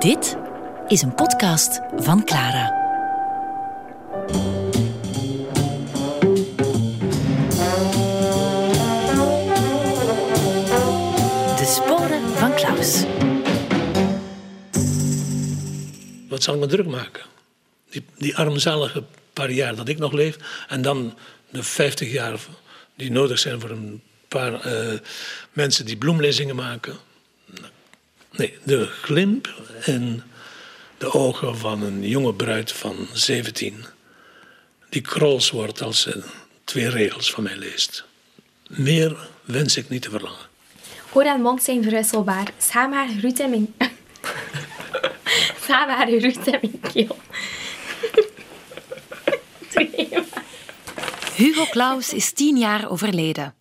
Dit is een podcast van Clara. De sporen van Klaus. Wat zal me druk maken? Die, die armzalige paar jaar dat ik nog leef. En dan de 50 jaar die nodig zijn voor een paar eh, mensen die bloemlezingen maken. Nee, de glimp in de ogen van een jonge bruid van 17. Die krols wordt als ze twee regels van mij leest. Meer wens ik niet te verlangen. Oor en mond zijn verwisselbaar. Samen haar groet in mijn... Samen haar groet in mijn keel. Hugo Claus is tien jaar overleden.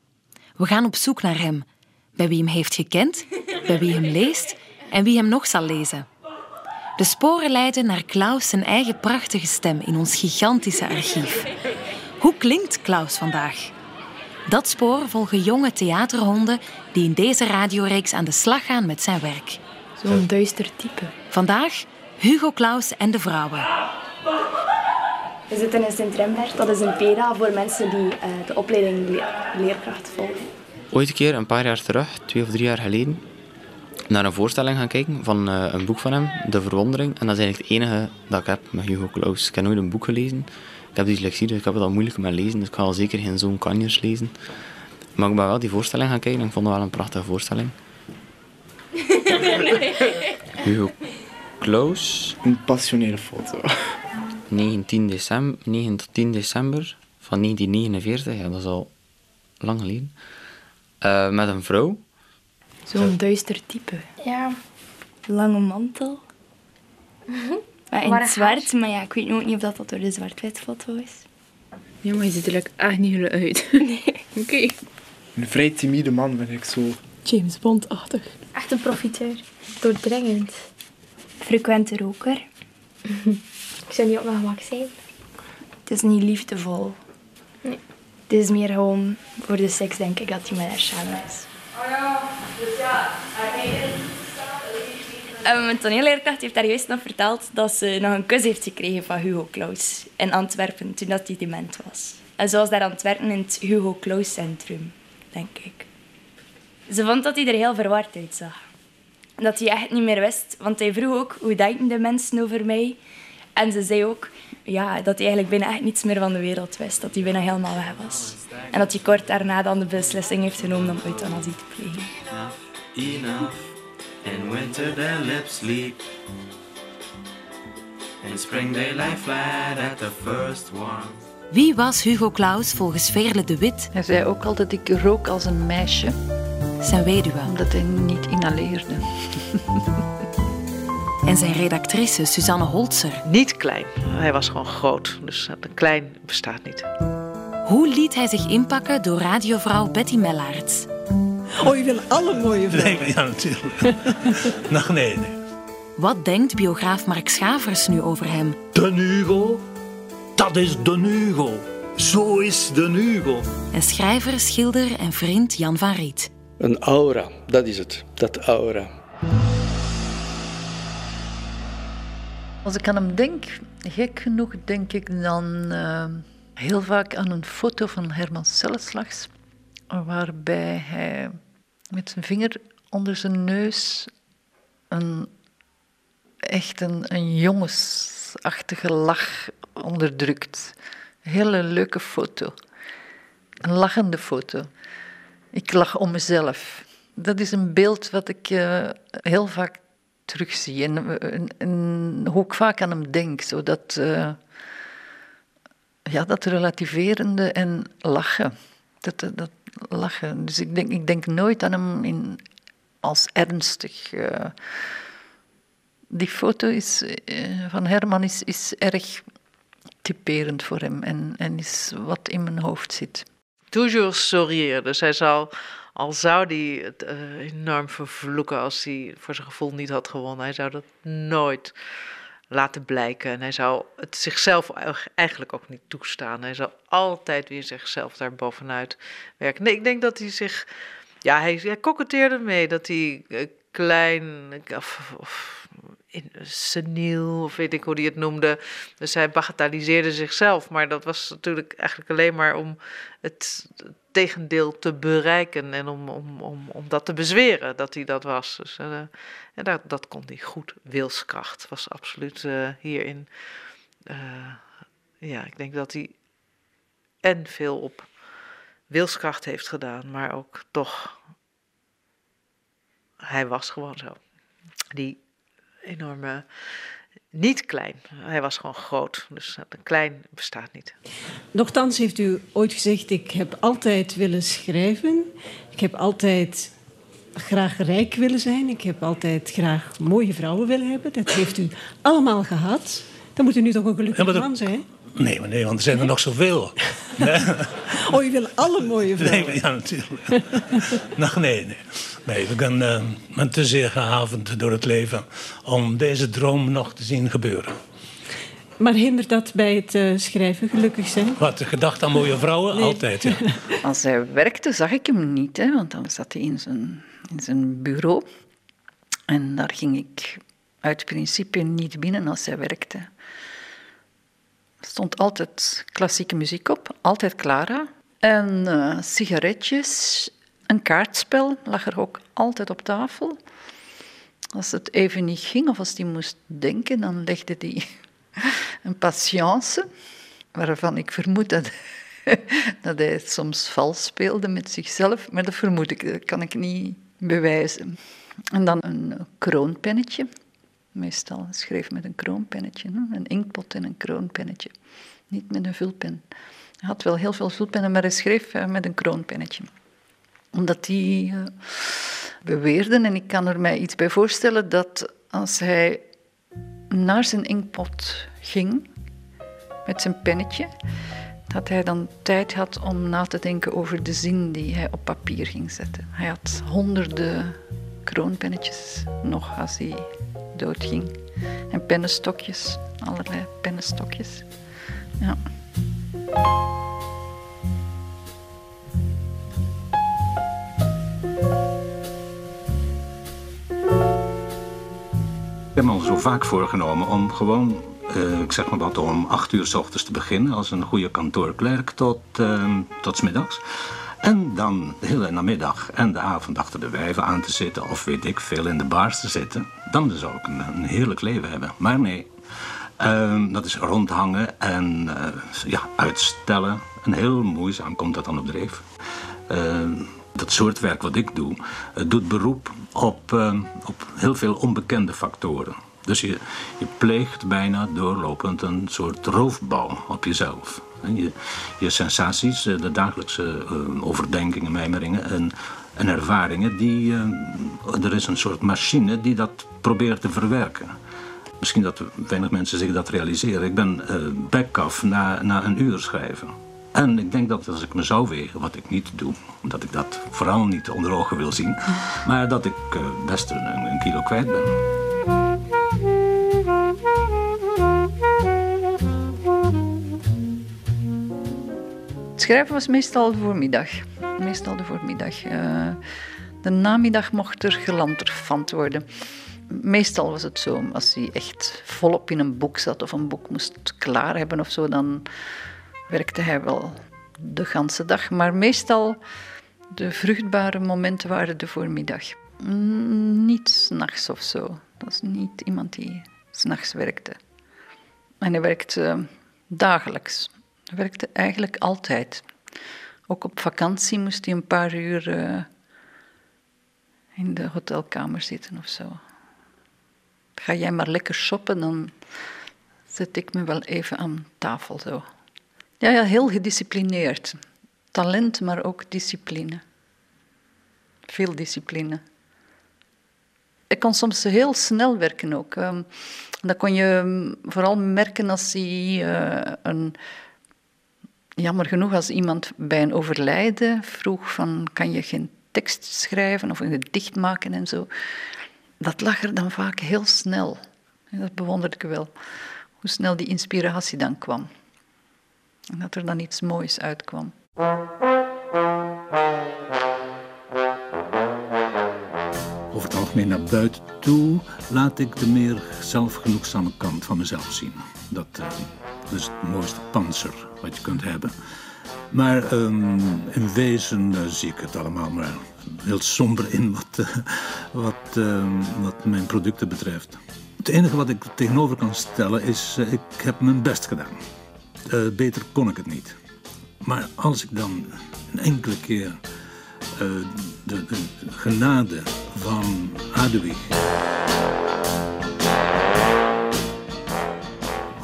We gaan op zoek naar hem. Bij wie hem heeft gekend, bij wie hem leest en wie hem nog zal lezen. De sporen leiden naar Klaus zijn eigen prachtige stem in ons gigantische archief. Hoe klinkt Klaus vandaag? Dat spoor volgen jonge theaterhonden die in deze radioreeks aan de slag gaan met zijn werk. Zo'n duister type. Vandaag Hugo Claus en de vrouwen. We zitten in Sint-Rembert. Dat is een PEDA voor mensen die uh, de opleiding le leerkracht volgen. Ooit een keer, een paar jaar terug, twee of drie jaar geleden, naar een voorstelling gaan kijken van uh, een boek van hem, De Verwondering. En dat is eigenlijk het enige dat ik heb met Hugo Claus. Ik heb nooit een boek gelezen. Ik heb dyslexie, dus ik heb het al moeilijk met lezen. Dus ik ga al zeker geen zo'n kanjers lezen. Maar ik ben wel die voorstelling gaan kijken en ik vond het wel een prachtige voorstelling. Hugo Claus. Een passionele foto. 19 december, 19 december van 1949, ja, dat is al lang geleden. Uh, met een vrouw. Zo'n duister type. Ja. Lange mantel. Maar in het zwart, maar ja, ik weet ook niet of dat, dat door de zwart-wit foto is. Ja, maar je ziet er like, echt niet heel uit. Nee. Oké. Okay. Een vrij timide man ben ik zo. James Bond-achtig. Echt een profiteur. Doordringend. Frequente roker. Ik zou niet op mijn gemak zijn. Het is niet liefdevol. Nee. Het is meer gewoon voor de seks, denk ik, dat hij met haar samen is. Ja, uh, mijn toneelleerkracht heeft daar juist nog verteld dat ze nog een kus heeft gekregen van Hugo Claus in Antwerpen toen dat hij dement was. En was daar werken in het Hugo Claus Centrum, denk ik. Ze vond dat hij er heel verward uitzag. Dat hij echt niet meer wist, want hij vroeg ook hoe denken de mensen over mij. En ze zei ook ja, dat hij eigenlijk bijna echt niets meer van de wereld wist. Dat hij bijna helemaal weg was. En dat hij kort daarna dan de beslissing heeft genomen om euthanasie te plegen. Enough. In winter their lips sleep. In spring they lie flat at the first one. Wie was Hugo Claus volgens Veerle de Wit? Hij zei ook altijd, ik rook als een meisje. Zijn weduwe. Omdat hij niet inhaleerde. en zijn redactrice Suzanne Holzer. Niet klein. Hij was gewoon groot. Dus klein bestaat niet. Hoe liet hij zich inpakken door radiovrouw Betty Mellaerts? Oh, je wil alle mooie vrouwen? Nee, ja, natuurlijk. Nog nee, nee. Wat denkt biograaf Mark Schavers nu over hem? De Hugo? Dat is de Hugo. Zo is de Hugo. En schrijver, schilder en vriend Jan van Riet. Een aura, dat is het. Dat aura. Als ik aan hem denk, gek genoeg denk ik dan uh, heel vaak aan een foto van Herman Selleslags, waarbij hij met zijn vinger onder zijn neus een echt een, een jongensachtige lach onderdrukt. Hele leuke foto. Een lachende foto. Ik lach om mezelf. Dat is een beeld wat ik uh, heel vaak terugzie en, en, en hoe ik vaak aan hem denk. Zodat, uh, ja, dat relativerende en lachen. Dat, dat, lachen. Dus ik denk, ik denk nooit aan hem in, als ernstig. Die foto is, van Herman is, is erg typerend voor hem en, en is wat in mijn hoofd zit. Toujours sourire. Dus hij zou, al zou hij het uh, enorm vervloeken als hij voor zijn gevoel niet had gewonnen, hij zou dat nooit laten blijken. En hij zou het zichzelf eigenlijk ook niet toestaan. Hij zou altijd weer zichzelf daar bovenuit werken. Nee, ik denk dat hij zich. Ja, hij, hij mee dat hij uh, klein in, seniel, of weet ik hoe hij het noemde. Dus hij bagatelliseerde zichzelf, maar dat was natuurlijk eigenlijk alleen maar om het tegendeel te bereiken en om, om, om, om dat te bezweren dat hij dat was. Dus, uh, en dat, dat kon hij goed. Wilskracht was absoluut uh, hierin. Uh, ja, ik denk dat hij en veel op wilskracht heeft gedaan, maar ook toch. Hij was gewoon zo. Die enorme. Niet klein, hij was gewoon groot. Dus een klein bestaat niet. Nochtans heeft u ooit gezegd: Ik heb altijd willen schrijven. Ik heb altijd graag rijk willen zijn. Ik heb altijd graag mooie vrouwen willen hebben. Dat heeft u allemaal gehad. Dan moet u nu toch een gelukkig ja, man zijn? Nee, maar nee, want er zijn er nog zoveel. Nee. Oh, je wil alle mooie vrouwen? Nee, ja, natuurlijk. Nog nee, nee. Nee, ik ben, uh, ben te zeer gehavend door het leven om deze droom nog te zien gebeuren. Maar hindert dat bij het uh, schrijven gelukkig zijn? Wat, de gedachte aan mooie vrouwen? Nee. Altijd, ja. Als hij werkte, zag ik hem niet, hè, want dan zat hij in zijn, in zijn bureau. En daar ging ik uit principe niet binnen als hij werkte. Stond altijd klassieke muziek op, altijd Clara. En uh, sigaretjes, een kaartspel lag er ook altijd op tafel. Als het even niet ging of als hij moest denken, dan legde hij een patience, waarvan ik vermoed dat, dat hij soms vals speelde met zichzelf, maar dat vermoed ik, dat kan ik niet bewijzen. En dan een kroonpennetje meestal schreef met een kroonpennetje. Een inktpot en een kroonpennetje. Niet met een vulpen. Hij had wel heel veel vulpennen, maar hij schreef eh, met een kroonpennetje. Omdat die uh, beweerden, en ik kan er mij iets bij voorstellen, dat als hij naar zijn inkpot ging met zijn pennetje, dat hij dan tijd had om na te denken over de zin die hij op papier ging zetten. Hij had honderden kroonpennetjes nog als hij doodging. En pennenstokjes, allerlei pennenstokjes. Ja. Ik heb me al zo vaak voorgenomen om gewoon, uh, ik zeg maar wat, om acht uur s ochtends te beginnen als een goede kantoorklerk tot, uh, tot s middags. En dan de hele namiddag en de avond achter de wijven aan te zitten, of weet ik veel in de baars te zitten, dan zou ik een, een heerlijk leven hebben. Maar nee, uh, dat is rondhangen en uh, ja, uitstellen. En heel moeizaam komt dat dan op dreef. Uh, dat soort werk wat ik doe, doet beroep op, ehm, op heel veel onbekende factoren. Dus je, je pleegt bijna doorlopend een soort roofbouw op jezelf. Je, je sensaties, eh, de dagelijkse uh, overdenkingen, mijmeringen en, en ervaringen, die, uh, er is een soort machine die dat probeert te verwerken. Misschien dat weinig mensen zich dat realiseren. Ik ben uh, back-off na, na een uur schrijven. En ik denk dat als ik me zou wegen, wat ik niet doe, omdat ik dat vooral niet onder ogen wil zien, maar dat ik best een, een kilo kwijt ben. Schrijven was meestal de voormiddag. Meestal de voormiddag. Uh, de namiddag mocht er gelanterfant worden. Meestal was het zo, als hij echt volop in een boek zat of een boek moest klaar hebben of zo, dan werkte hij wel de ganse dag. Maar meestal de vruchtbare momenten waren de voormiddag. Niet s'nachts of zo. Dat is niet iemand die s'nachts werkte. En hij werkte dagelijks. Werkte eigenlijk altijd. Ook op vakantie moest hij een paar uur uh, in de hotelkamer zitten of zo. Ga jij maar lekker shoppen, dan zet ik me wel even aan tafel zo. Ja, ja, heel gedisciplineerd. Talent, maar ook discipline. Veel discipline. Ik kon soms heel snel werken ook. Um, dat kon je um, vooral merken als hij uh, een jammer genoeg, als iemand bij een overlijden vroeg van kan je geen tekst schrijven of een gedicht maken en zo, dat lag er dan vaak heel snel. Dat bewonderde ik wel, hoe snel die inspiratie dan kwam. En dat er dan iets moois uitkwam. Over het algemeen naar buiten toe laat ik de meer zelfgenoegzame kant van mezelf zien. Dat, eh, is het mooiste panzer wat je kunt hebben. Maar ehm, in wezen eh, zie ik het allemaal maar heel somber in wat, eh, ehm, wat mijn producten betreft. Het enige wat ik tegenover kan stellen is, ik heb mijn best gedaan. Beter kon ik het niet. Maar als ik dan een enkele keer de, de genade van Hadewig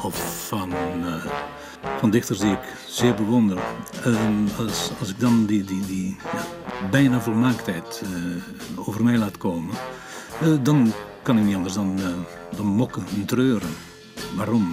of van, eh, van dichters die ik zeer bewonder, ehm, als, als ik dan die, die, die ja, bijna volmaaktheid eh, over mij laat komen, eh, dan kan ik niet anders dan, dan mokken en treuren. Waarom?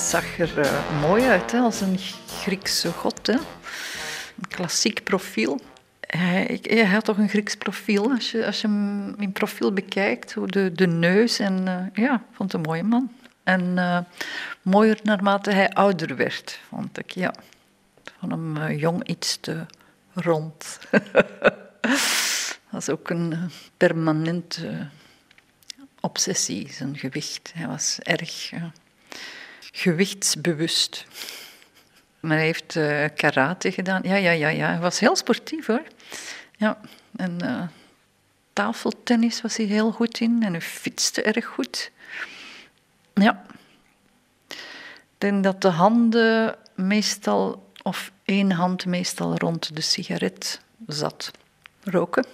Zag er eh, mooi uit, hè, als een Griekse god. Hè. Een klassiek profiel. Hij, hij had toch een Grieks profiel, als je, als je in profiel bekijkt. De, de neus en eh, ja, vond het een mooie man. En eh, mooier naarmate hij ouder werd, vond ik, ja. Vond hem jong iets te rond. Dat is ook een permanente obsessie, zijn gewicht. Hij was erg gewichtsbewust. Maar hij heeft eh, karate gedaan. Ja, ja, ja, ja. Hij was heel sportief hoor. Ja, en eh, tafeltennis was hij heel goed in en hij fietste erg goed. Ja. Ik denk dat de handen meestal, of één hand meestal rond de sigaret zat. Roken.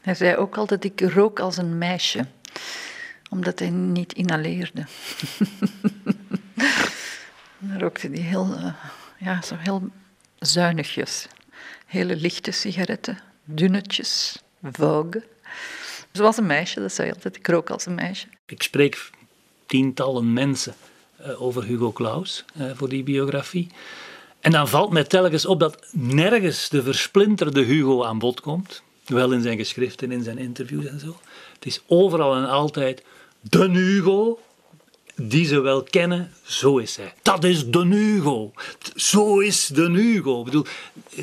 Hij zei ook altijd, ik rook als een meisje. Omdat hij niet inhaleerde. Dan rookte hij heel, eh, ja, zo heel zuinigjes. Hele lichte sigaretten, dunnetjes, vogue. Zoals een meisje, dat zei altijd, ik rook als een meisje. Ik spreek tientallen mensen eh, over Hugo Claus eh, voor die biografie. En dan valt mij telkens op dat nergens de versplinterde Hugo aan bod komt. Wel in zijn geschriften, in zijn interviews en zo. Het is overal en altijd de Hugo, die ze wel kennen, zo is hij. Dat is de Hugo. Zo is de Hugo. Ik bedoel,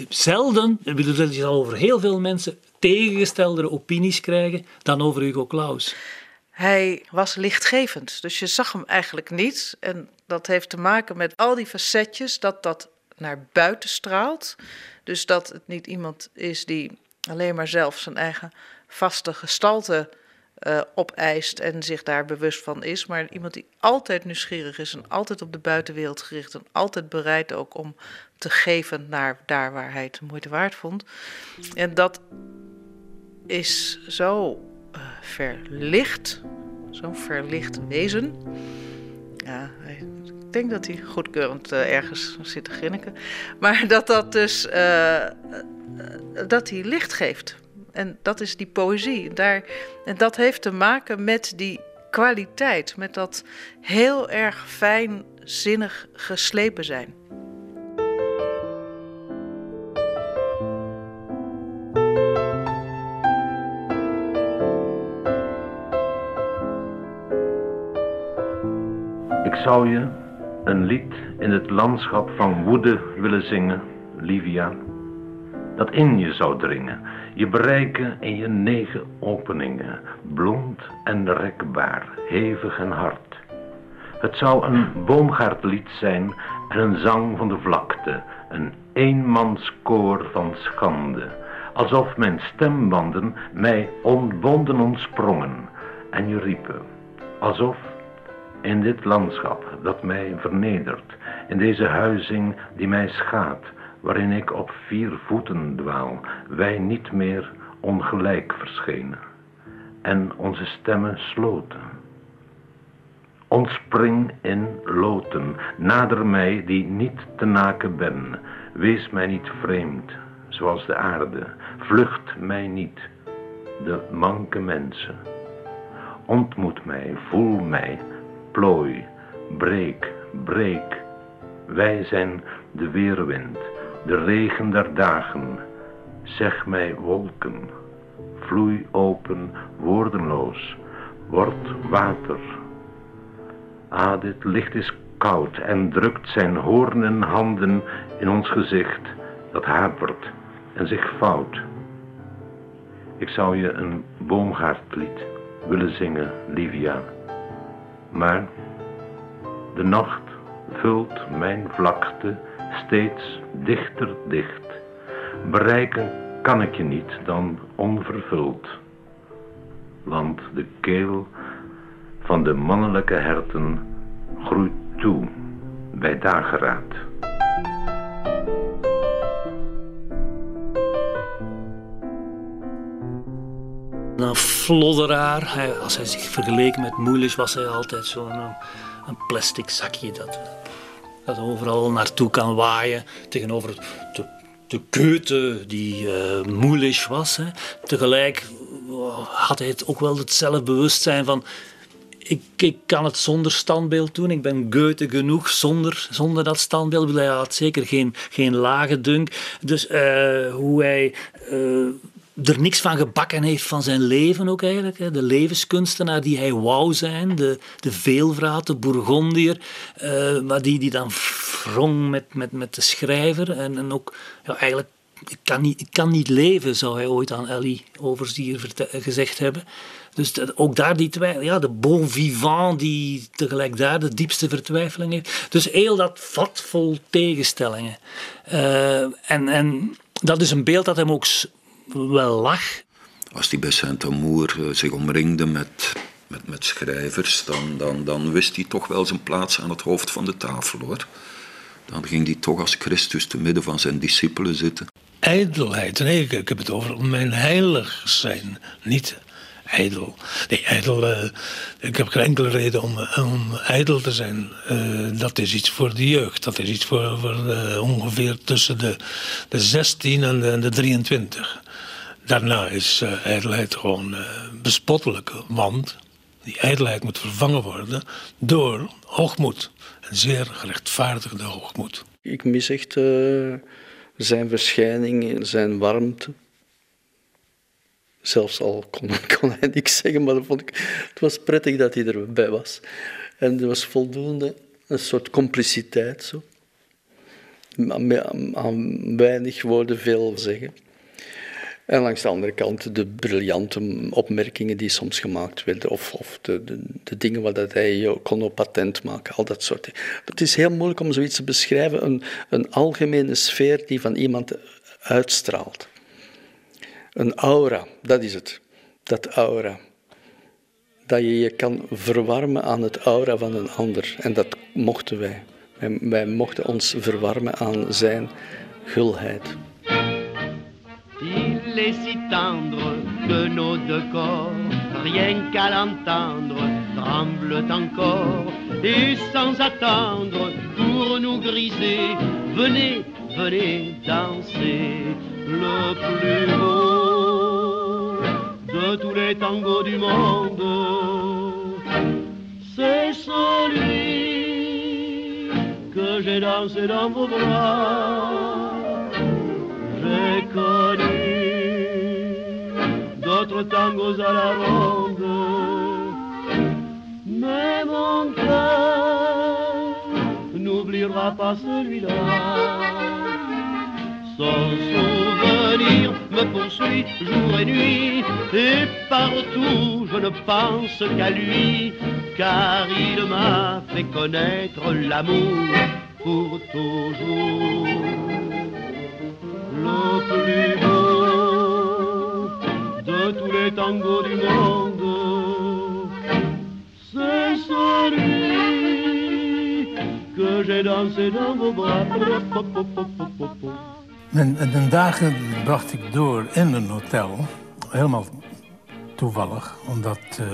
zelden, ik bedoel, dat je zal over heel veel mensen tegengestelde opinies krijgen dan over Hugo Claus. Hij was lichtgevend, dus je zag hem eigenlijk niet. En dat heeft te maken met al die facetjes, dat dat naar buiten straalt. Dus dat het niet iemand is die alleen maar zelf zijn eigen vaste gestalte eh, opeist en zich daar bewust van is. Maar iemand die altijd nieuwsgierig is en altijd op de buitenwereld gericht en altijd bereid ook om te geven naar daar waar hij het moeite waard vond. En dat is zo eh, verlicht, zo'n verlicht wezen. Ja, ik denk dat hij goedkeurend uh, ergens zit te grinniken. Maar dat dat dus, uh, dat hij licht geeft. En dat is die poëzie. Daar, en dat heeft te maken met die kwaliteit, met dat heel erg fijnzinnig geslepen zijn. Ik zou je een lied in het landschap van woede willen zingen, Livia, dat in je zou dringen, je bereiken in je negen openingen, blond en rekbaar, hevig en hard. Het zou een boomgaardlied zijn en een zang van de vlakte, een eenmanskoor van schande, alsof mijn stembanden mij ontbonden ontsprongen en je riepen, alsof in dit landschap dat mij vernedert, in deze huizing die mij schaadt, waarin ik op vier voeten dwaal, wij niet meer ongelijk verschenen en onze stemmen sloten. Ontspring in loten, nader mij die niet te naken ben, wees mij niet vreemd, zoals de aarde, vlucht mij niet, de manke mensen. Ontmoet mij, voel mij, plooi, breek, breek. Wij zijn de weerwind, de regen der dagen. Zeg mij wolken, vloei open, woordenloos, word water. Ah, dit licht is koud en drukt zijn hoornen handen in ons gezicht, dat hapert en zich vouwt. Ik zou je een boomgaardlied willen zingen, Livia. Maar de nacht vult mijn vlakte steeds dichter dicht. Bereiken kan ik je niet dan onvervuld. Want de keel van de mannelijke herten groeit toe bij dageraad. Een flodderaar. Hij, als hij zich vergeleken met Moeilis was hij altijd zo'n een, een plastic zakje dat, dat overal naartoe kan waaien. Tegenover de, de keute die uh, Moeilis was. Hè. Tegelijk had hij het ook wel het zelfbewustzijn van... Ik, ik, kan het zonder standbeeld doen. Ik ben Goethe genoeg zonder, zonder dat standbeeld. Hij had zeker geen, geen lage dunk. Dus uh, hoe hij... er niks van gebakken heeft van zijn leven ook eigenlijk. Hè. De levenskunstenaar die hij wou zijn, de, de veelvraat, de Bourgondier, uh, maar die, die dan wrong met, met, met de schrijver en, en ook ja, eigenlijk ik kan, niet, ik kan niet leven, zou hij ooit aan Ellie Overzier gezegd hebben. Dus ook daar die twijfel, ja, de bon vivant die tegelijk daar de diepste vertwijfeling heeft. Dus heel dat vat vol tegenstellingen. Uh, en, en dat is een beeld dat hem ook wel lag. Als hij bij Saint-Amour zich omringde met, met, met schrijvers, dan, dan, dan wist hij toch wel zijn plaats aan het hoofd van de tafel hoor. Dan ging hij toch als Christus te midden van zijn discipelen zitten. Ijdelheid, nee, ik, ik heb het over mijn heilig zijn, niet ijdel. Nee, ijdel, uh, ik heb geen enkele reden om, om ijdel te zijn. Uh, dat is iets voor de jeugd. Dat is iets voor, voor uh, ongeveer tussen de, de 16 en de, de 23. Daarna is ijdelheid gewoon bespottelijk, want die ijdelheid moet vervangen worden door hoogmoed. Een zeer gerechtvaardigde hoogmoed. Ik mis echt zijn verschijning, zijn warmte. Zelfs al kon, kon, hij niks zeggen, maar vond ik, het was prettig dat hij erbij was. En er was voldoende een soort compliciteit. Zo. Aan weinig woorden veel zeggen. En langs de andere kant de briljante opmerkingen die soms gemaakt werden, of, of de, de, dingen waar dat hij kon op patent maken, al dat soort dingen. Het is heel moeilijk om zoiets te beschrijven, een, een algemene sfeer die van iemand uitstraalt. Een aura, dat is het. Dat aura. Dat je je kan verwarmen aan het aura van een ander. En dat mochten wij. Wij, wij mochten ons verwarmen aan zijn gulheid. Si tendre de nos deux corps, rien qu'à l'entendre, tremblent encore et sans attendre pour nous griser, venez, venez danser le plus beau de tous les tangos du monde. C'est celui que j'ai dansé dans vos bras. D'autres tangos à la ronde, mais mon cœur n'oubliera pas celui-là. Son souvenir me poursuit jour et nuit, et partout je ne pense qu'à lui, car il m'a fait connaître l'amour pour toujours. C'est celui que j'ai dansé dans dagen bracht ik door in een hotel. Helemaal toevallig. Omdat eh,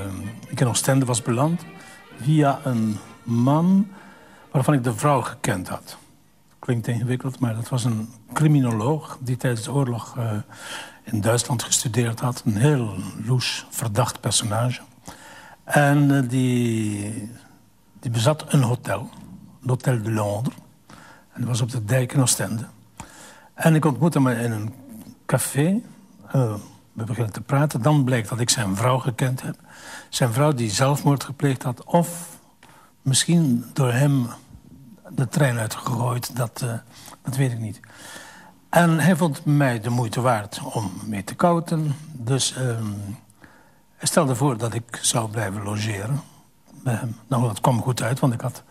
ik in Oostende was beland. Via een man waarvan ik de vrouw gekend had. Klinkt ingewikkeld, maar dat was een criminoloog... die tijdens de oorlog eh, in Duitsland gestudeerd had. Een heel loes, verdacht personage. En eh, die, die bezat een hotel. L'Hôtel de Londres. En dat was op de dijk in Oostende. En ik ontmoette hem in een café. Uh, we beginnen te praten. Dan blijkt dat ik zijn vrouw gekend heb. Zijn vrouw die zelfmoord gepleegd had. Of misschien door hem de trein uitgegooid. Dat, uh, dat weet ik niet. En hij vond mij de moeite waard om mee te kouten. Dus uh, hij stelde voor dat ik zou blijven logeren hem. Nou, dat kwam goed uit, want ik had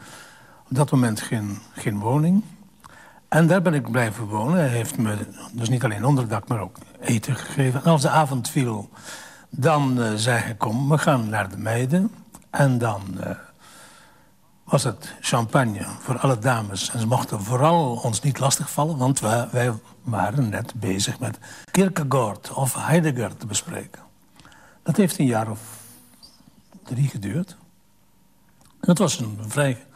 op dat moment geen, geen woning. En daar ben ik blijven wonen. Hij heeft me dus niet alleen onderdak, maar ook eten gegeven. En als de avond viel, dan uh, zei hij... kom, we gaan naar de meiden. En dan uh, was het champagne voor alle dames. En ze mochten vooral ons niet lastigvallen... want wij, wij waren net bezig met Kierkegaard of Heidegger te bespreken. Dat heeft een jaar of drie geduurd. En dat was een vrij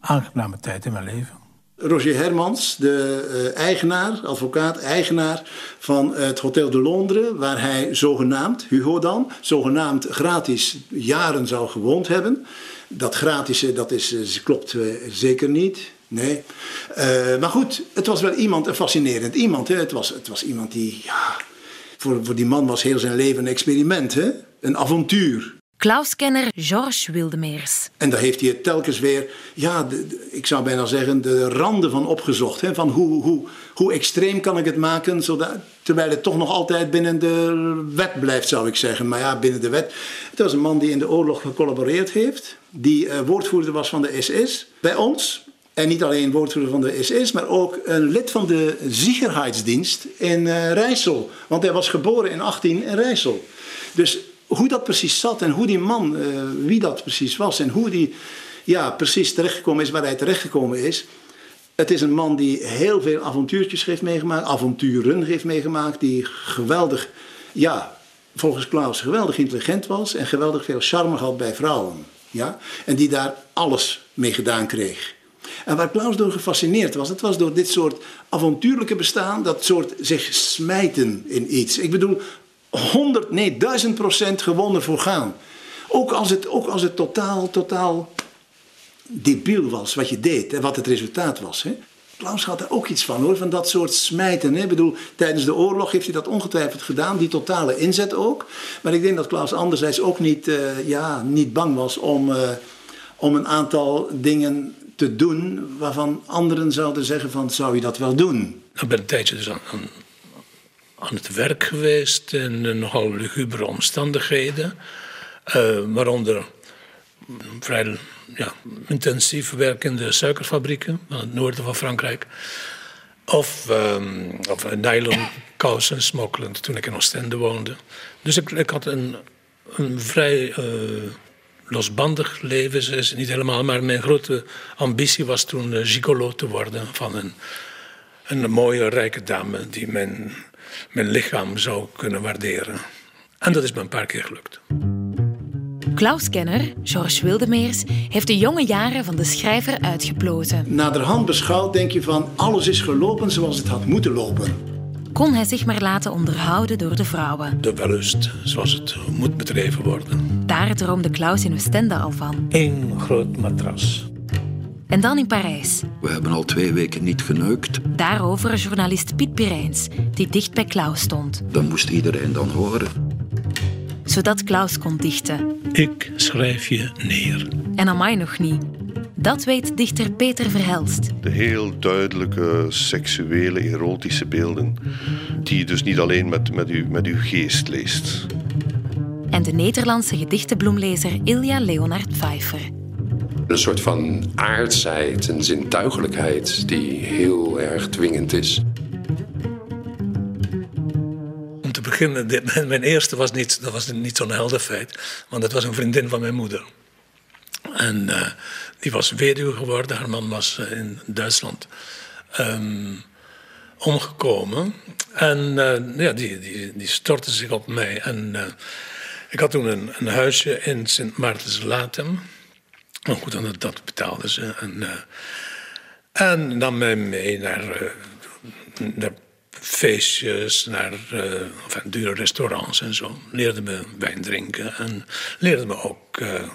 aangename tijd in mijn leven. Roger Hermans, de uh, eigenaar, advocaat, eigenaar van het Hotel de Londres, waar hij zogenaamd, Hugo dan, zogenaamd gratis jaren zou gewoond hebben. Dat gratis, dat is, klopt uh, zeker niet. Nee. Uh, maar goed, het was wel iemand, een fascinerend iemand. Hè? Het, was, het was iemand die, ja, voor, voor die man was heel zijn leven een experiment, hè? een avontuur. Klauskenner Georges Wildemeers. En daar heeft hij het telkens weer, ja, de, de, ik zou bijna zeggen, de randen van opgezocht. Hè? Van hoe, hoe, hoe extreem kan ik het maken, zodat, terwijl het toch nog altijd binnen de wet blijft, zou ik zeggen. Maar ja, binnen de wet. Het was een man die in de oorlog gecollaboreerd heeft, die uh, woordvoerder was van de SS bij ons. En niet alleen woordvoerder van de SS, maar ook een lid van de Sicherheidsdienst in uh, Rijssel. Want hij was geboren in 18 in Rijssel. Dus hoe dat precies zat en hoe die man, uh, wie dat precies was en hoe die ja, precies terechtgekomen is waar hij terechtgekomen is. Het is een man die heel veel avontuurtjes heeft meegemaakt, avonturen heeft meegemaakt, die geweldig, ja, volgens Klaus geweldig intelligent was en geweldig veel charme had bij vrouwen. Ja? En die daar alles mee gedaan kreeg. En waar Klaus door gefascineerd was, het was door dit soort avontuurlijke bestaan, dat soort zich smijten in iets. Ik bedoel, 100, nee, 1000 procent gewonnen voor gaan. Ook als het, ook als het totaal, totaal debiel was wat je deed en wat het resultaat was. Hè. Klaus had er ook iets van hoor, van dat soort smijten. Hè. Ik bedoel, tijdens de oorlog heeft hij dat ongetwijfeld gedaan, die totale inzet ook. Maar ik denk dat Klaus anderzijds ook niet, uh, ja, niet bang was om, uh, om een aantal dingen te doen waarvan anderen zouden zeggen van zou je dat wel doen? Ik ben een tijdje dus aan, aan, het werk geweest in uh, nogal lugubere omstandigheden. Waaronder vrij ja, intensief werk in de suikerfabrieken van het noorden van Frankrijk. Of, um, of nylon kousen smokkelend toen ik in Oostende woonde. Dus ik, ik had een, een vrij uh, losbandig leven, is niet helemaal. Maar mijn grote ambitie was toen uh, gigolo te worden van een, een mooie, rijke dame die mijn, mijn lichaam zou kunnen waarderen. En dat is me een paar keer gelukt. Klaus-kenner Georges Wildemeers heeft de jonge jaren van de schrijver uitgeplozen. Naderhand beschouwd denk je van alles is gelopen zoals het had moeten lopen. Kon hij zich maar laten onderhouden door de vrouwen. De wellust, zoals het moet bedreven worden. Daar droomde Klaus in Oostende al van. Eén groot matras. En dan in Parijs. We hebben al twee weken niet geneukt. Daarover journalist Piet Pirijns, die dicht bij Klaus stond. Dan moest iedereen dan horen. Zodat Klaus kon dichten. Ik schrijf je neer. En Amai nog niet. Dat weet dichter Peter Verhelst. De heel duidelijke seksuele, erotische beelden, die je dus niet alleen met, met, uw, met uw geest leest. En de Nederlandse gedichtenbloemlezer Ilja Leonard Pfeiffer. Een soort van aardsheid, een zintuigelijkheid die heel erg dwingend is. Mijn eerste was niet, dat was niet zo'n helder feit, want dat was een vriendin van mijn moeder. En eh, die was weduwe geworden, haar man was eh, in Duitsland ehm, omgekomen. En eh, ja, die, die, die stortte zich op mij. En ik had toen een, een huisje in Sint Maartens Latem. Maar goed, dat, dat betaalden ze. En, en nam mij mee naar, naar feestjes, naar enfin, dure restaurants en zo. Leerde me wijn drinken en leerde me ook eh,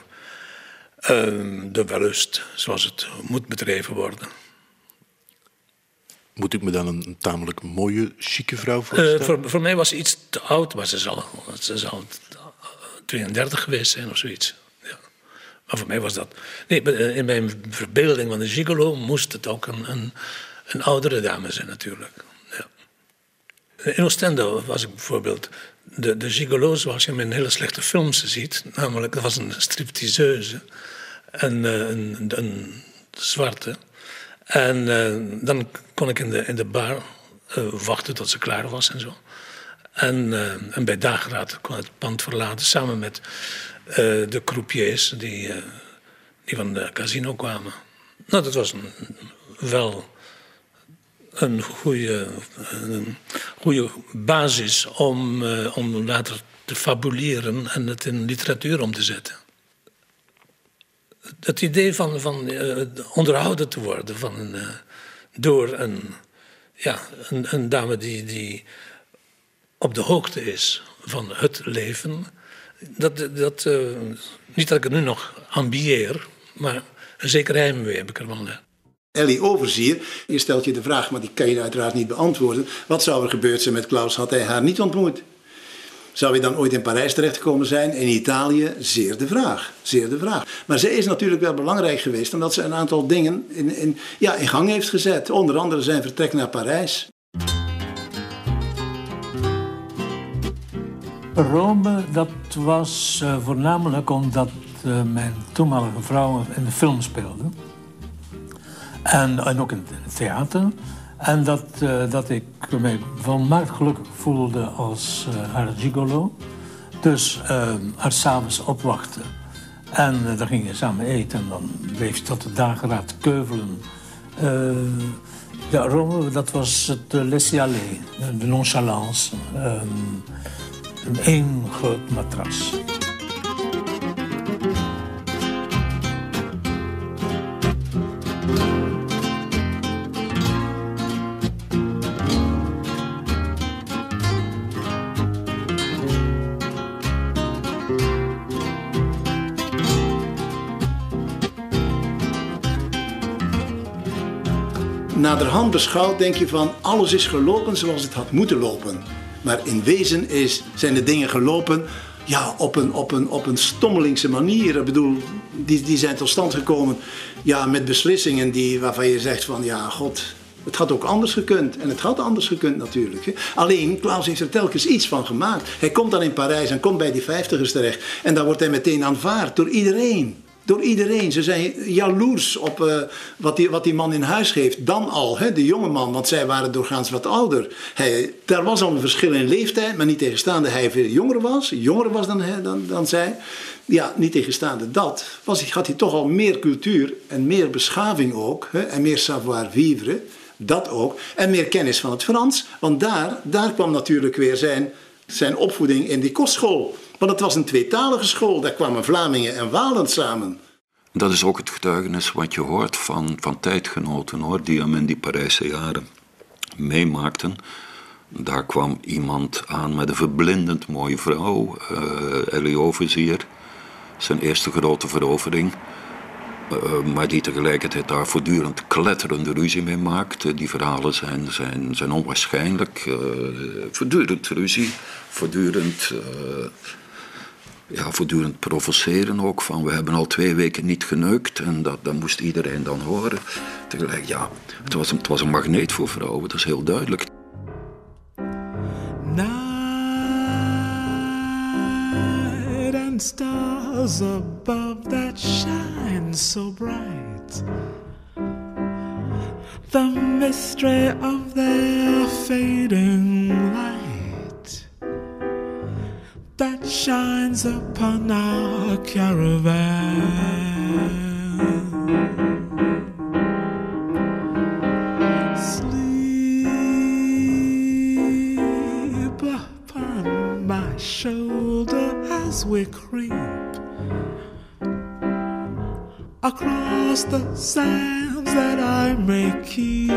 ehm, de wellust, zoals het moet bedreven worden. Moet ik me dan een tamelijk mooie, chique vrouw Eh, voorstellen? voor, voor mij was ze iets te oud, maar ze zal, ze zal 32 geweest zijn of zoiets. Ja. Maar voor mij was dat. Nee, in mijn verbeelding van de gigolo moest het ook een, een, een oudere dame zijn, natuurlijk. In Oostende was ik bijvoorbeeld. De, de gigolo zoals je hem in hele slechte films ziet. Namelijk, dat was een stripteaseuse. En eh, een, een, zwarte. En eh, dan kon ik in de, in de bar eh, wachten tot ze klaar was en zo. En, en bij dageraad kon ik het pand verlaten samen met de croupiers die, die van de casino kwamen. Nou, dat was wel een goede, een goede basis om, eh, om later te fabuleren en het in literatuur om te zetten. Het idee van, van eh, onderhouden te worden van eh, door een, ja, een, een dame die, die op de hoogte is van het leven. Dat, dat, niet dat ik het nu nog ambieer, maar een zeker heimwee heb ik ervan. Ellie Overzier, je stelt je de vraag, maar die kan je uiteraard niet beantwoorden. Wat zou er gebeurd zijn met Klaus had hij haar niet ontmoet? Zou hij dan ooit in Parijs terechtgekomen zijn? In Italië? Zeer de vraag. Zeer de vraag. Maar zij is natuurlijk wel belangrijk geweest omdat ze een aantal dingen in, in, ja, in gang heeft gezet. Onder andere zijn vertrek naar Parijs. Rome, dat was eh, voornamelijk omdat eh, mijn toenmalige vrouw in de film speelde. En, ook in het theater. En dat, eh, dat ik mij volmaakt gelukkig voelde als eh, haar gigolo. Dus eh haar s'avonds opwachten. En eh, dan ging je samen eten en dan bleef tot de dageraad keuvelen. Ja, Rome, dat was het uh, laisser-aller, de nonchalance. Een groot matras. Naderhand beschouwd denk je van alles is gelopen zoals het had moeten lopen. Maar in wezen is, zijn de dingen gelopen ja, op, een, op, een, op een stommelingse manier. Ik bedoel, die, die zijn tot stand gekomen ja, met beslissingen die, waarvan je zegt van ja, god, het had ook anders gekund. En het had anders gekund natuurlijk. Alleen, Klaus heeft er telkens iets van gemaakt. Hij komt dan in Parijs en komt bij die vijftigers terecht. En dan wordt hij meteen aanvaard door iedereen. Door iedereen. Ze zijn jaloers op eh, wat, die, wat die man in huis geeft. Dan al, hè, de jonge man, want zij waren doorgaans wat ouder. Hij, er was al een verschil in leeftijd, maar niet tegenstaande hij veel jonger was. Jonger was dan, dan, dan zij. Ja, niet tegenstaande dat, was, had hij toch al meer cultuur en meer beschaving ook. Hè, en meer savoir-vivre. Dat ook. En meer kennis van het Frans. Want daar, daar kwam natuurlijk weer zijn Zijn opvoeding in die kostschool. Want het was een tweetalige school. Daar kwamen Vlamingen en Walen samen. Dat is ook het getuigenis wat je hoort van, van tijdgenoten hoor, die hem in die Parijse jaren meemaakten. Daar kwam iemand aan met een verblindend mooie vrouw, uh, Ellie. Zijn eerste grote verovering. Uh, maar die tegelijkertijd daar voortdurend kletterende ruzie mee maakte. Die verhalen zijn, zijn, zijn onwaarschijnlijk. Voortdurend ruzie, voortdurend ja, voortdurend provoceren ook. Van we hebben al twee weken niet geneukt en dat, dat moest iedereen dan horen. Tegelijk, ja, het was, het was een magneet voor vrouwen, dat is heel duidelijk. Night and stars above that shine so bright. The mystery of their fading light that shines upon our caravan. Sleep upon my shoulder as we creep across the sands that I may keep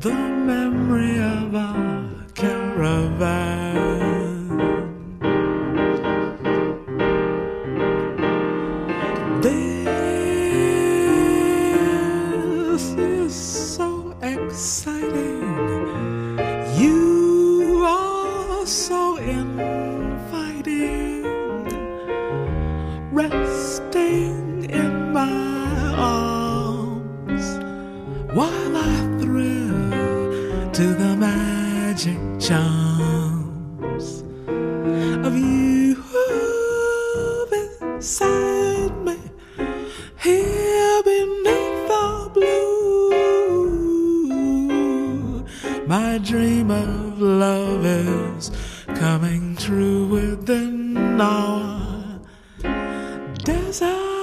the memory of our caravan. Magic charms of you beside me here beneath the blue. My dream of love is coming true within our desert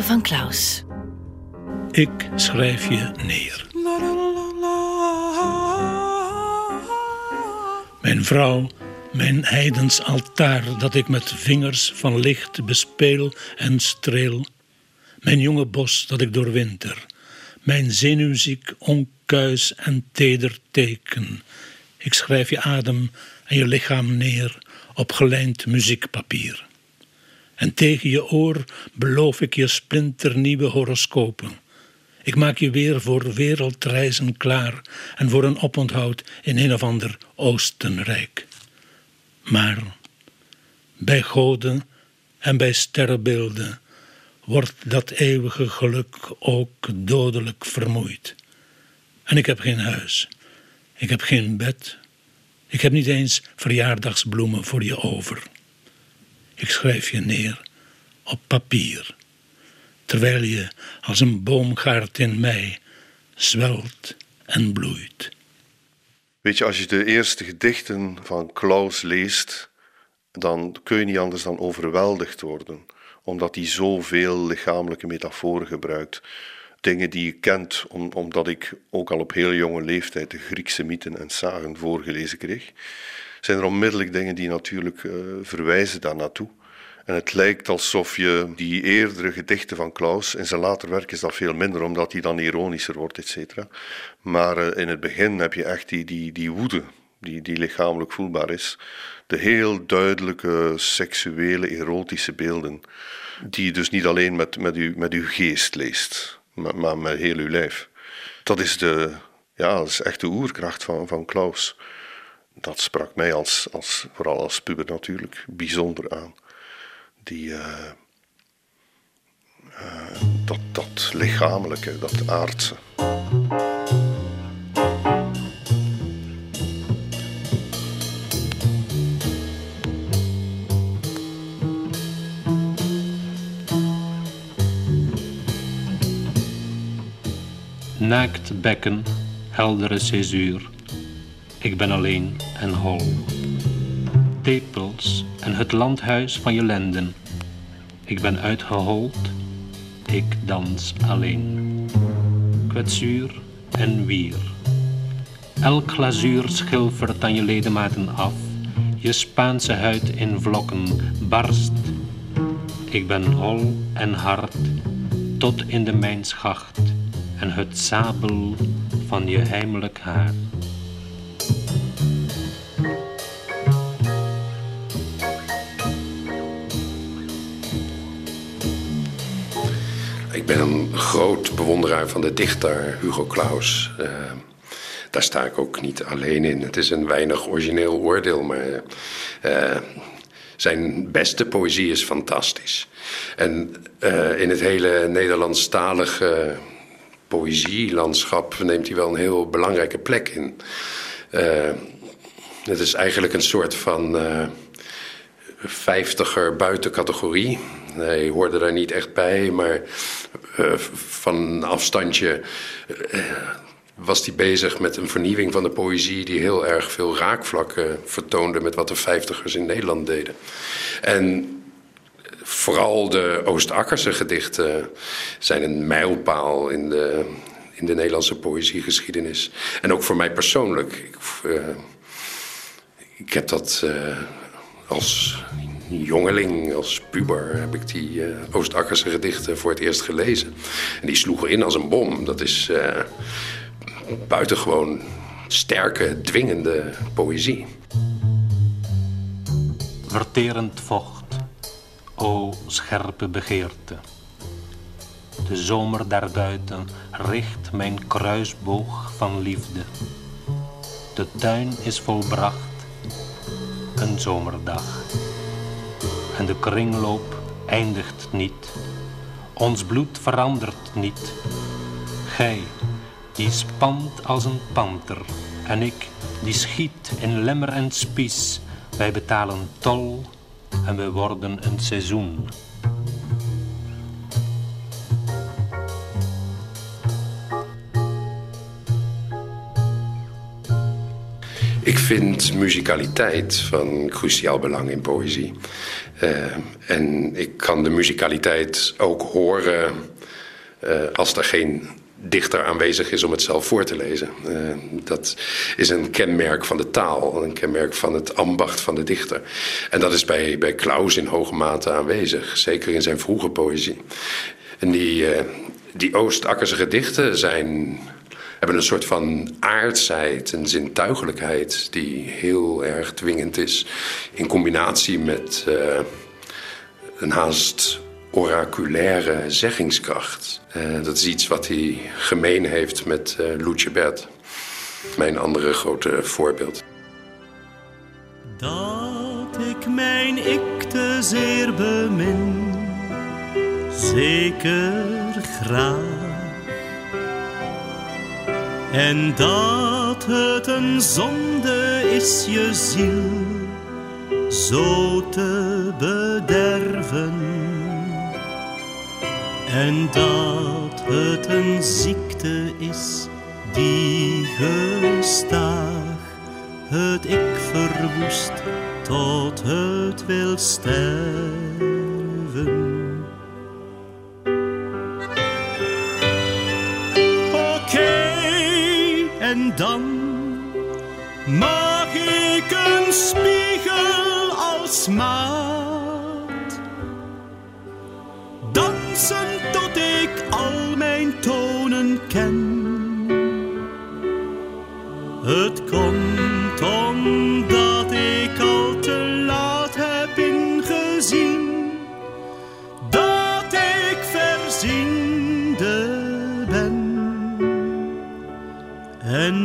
Van Klaus. Ik schrijf je neer. Mijn vrouw, mijn heidens altaar dat ik met vingers van licht bespeel en streel. Mijn jonge bos dat ik doorwinter. Mijn zenuwziek, onkuis en teder teken. Ik schrijf je adem en je lichaam neer op gelijnd muziekpapier. En tegen je oor beloof ik je splinternieuwe horoscopen. Ik maak je weer voor wereldreizen klaar en voor een oponthoud in een of ander Oostenrijk. Maar bij goden en bij sterrenbeelden wordt dat eeuwige geluk ook dodelijk vermoeid. En ik heb geen huis, ik heb geen bed, ik heb niet eens verjaardagsbloemen voor je over. Ik schrijf je neer op papier, terwijl je als een boomgaard in mei zwelt en bloeit. Weet je, als je de eerste gedichten van Klaus leest, dan kun je niet anders dan overweldigd worden, omdat hij zoveel lichamelijke metaforen gebruikt. Dingen die je kent, om, omdat ik ook al op heel jonge leeftijd de Griekse mythen en sagen voorgelezen kreeg, zijn er onmiddellijk dingen die natuurlijk uh, verwijzen daar naartoe. En het lijkt alsof je die eerdere gedichten van Klaus, in zijn later werk is dat veel minder, omdat hij dan ironischer wordt, et cetera. Maar uh, in het begin heb je echt die, die, die woede, die, die lichamelijk voelbaar is. De heel duidelijke seksuele, erotische beelden, die je dus niet alleen met, met, uw, met uw geest leest, maar, maar met heel uw lijf. Dat is, de, ja, dat is echt de oerkracht van, van Klaus. Dat sprak mij als, als, vooral als puber natuurlijk bijzonder aan die, uh, uh, dat, lichamelijke, dat aardse. Naakt bekken, heldere césuur. Ik ben alleen en hol tepels en het landhuis van je lenden. Ik ben uitgehold, ik dans alleen. Kwetsuur en wier. Elk glazuur schilfert aan je ledematen af. Je Spaanse huid in vlokken barst. Ik ben hol en hard tot in de mijnschacht en het sabel van je heimelijk haar. Ben een groot bewonderaar van de dichter Hugo Claus. Uh, daar sta ik ook niet alleen in. Het is een weinig origineel oordeel, maar uh, zijn beste poëzie is fantastisch. En uh, in het hele Nederlandstalige poëzielandschap neemt hij wel een heel belangrijke plek in. het is eigenlijk een soort van vijftiger buiten categorie. Hij hoorde daar niet echt bij, maar uh, van afstandje uh, was hij bezig met een vernieuwing van de poëzie die heel erg veel raakvlakken vertoonde met wat de vijftigers in Nederland deden. En vooral de Oost-Akkerse gedichten zijn een mijlpaal in de, in de Nederlandse poëziegeschiedenis. En ook voor mij persoonlijk. Ik, uh, ik heb dat als jongeling, als puber, heb ik die uh, Oost-Akkerse gedichten voor het eerst gelezen. En die sloegen in als een bom. Dat is uh, buitengewoon sterke, dwingende poëzie. Verterend vocht, o scherpe begeerte. De zomer daarbuiten richt mijn kruisboog van liefde. De tuin is volbracht, een zomerdag en de kringloop eindigt niet. Ons bloed verandert niet. Gij, die spant als een panter, en ik, die schiet in lemmer en spies. Wij betalen tol en we worden een seizoen. Ik vind muzikaliteit van cruciaal belang in poëzie. Uh, en ik kan de muzikaliteit ook horen uh, als er geen dichter aanwezig is om het zelf voor te lezen. Uh, dat is een kenmerk van de taal, een kenmerk van het ambacht van de dichter. En dat is bij, bij Klaus in hoge mate aanwezig, zeker in zijn vroege poëzie. En die, die Oost-Akkerse gedichten zijn hebben een soort van aardsheid, een zintuigelijkheid die heel erg dwingend is. In combinatie met uh, een haast oraculaire zeggingskracht. Uh, dat is iets wat hij gemeen heeft met uh, Lucebert, mijn andere grote voorbeeld. Dat ik mijn ik te zeer bemin, zeker graag en dat het een zonde is je ziel zo te bederven. En dat het een ziekte is die gestaag het ik verwoest tot het wil sterven. Dan mag ik een spiegel als maat. Dansen tot ik al mijn tonen ken.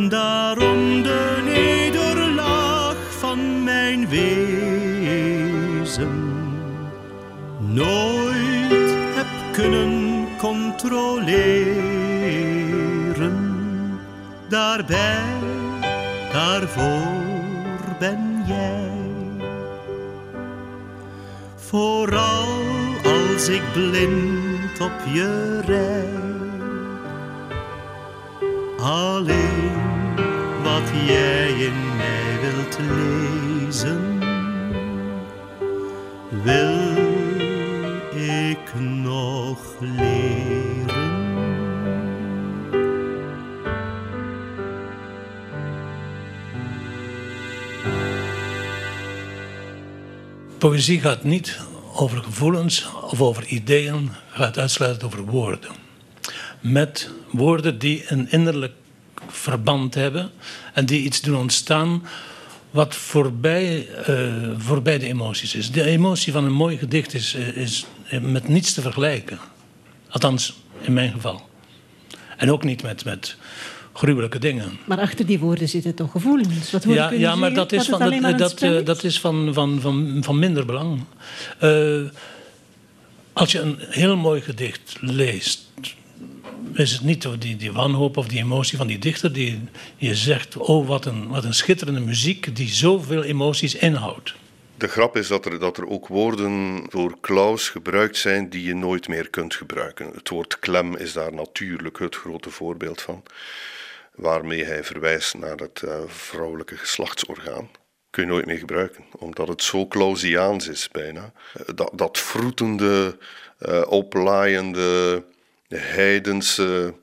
Daarom de nederlaag van mijn wezen nooit heb kunnen controleren. Daarbij, daarvoor ben jij. Vooral als ik blind op je rij. Alleen wat jij in mij wilt lezen, wil ik nog leren. Poëzie gaat niet over gevoelens of over ideeën, gaat uitsluitend over woorden. Met woorden die een innerlijk verband hebben en die iets doen ontstaan wat voorbij, eh, voorbij de emoties is. De emotie van een mooi gedicht is, eh, is met niets te vergelijken. Althans, in mijn geval. En ook niet met, met gruwelijke dingen. Maar achter die woorden zitten toch gevoelens? Wat Ja, ja maar dat is, van, maar dat, dat, eh, is? dat is van, van, van, van minder belang. Eh, als je een heel mooi gedicht leest, is het niet die, die wanhoop of die emotie van die dichter die je zegt: Oh, wat een, wat een schitterende muziek die zoveel emoties inhoudt. De grap is dat er, dat er ook woorden door Klaus gebruikt zijn die je nooit meer kunt gebruiken. Het woord klem is daar natuurlijk het grote voorbeeld van, waarmee hij verwijst naar het eh, vrouwelijke geslachtsorgaan. Kun je nooit meer gebruiken, omdat het zo Clausiaans is bijna. Eh, Dat, dat vroetende, eh, oplaaiende, heidense,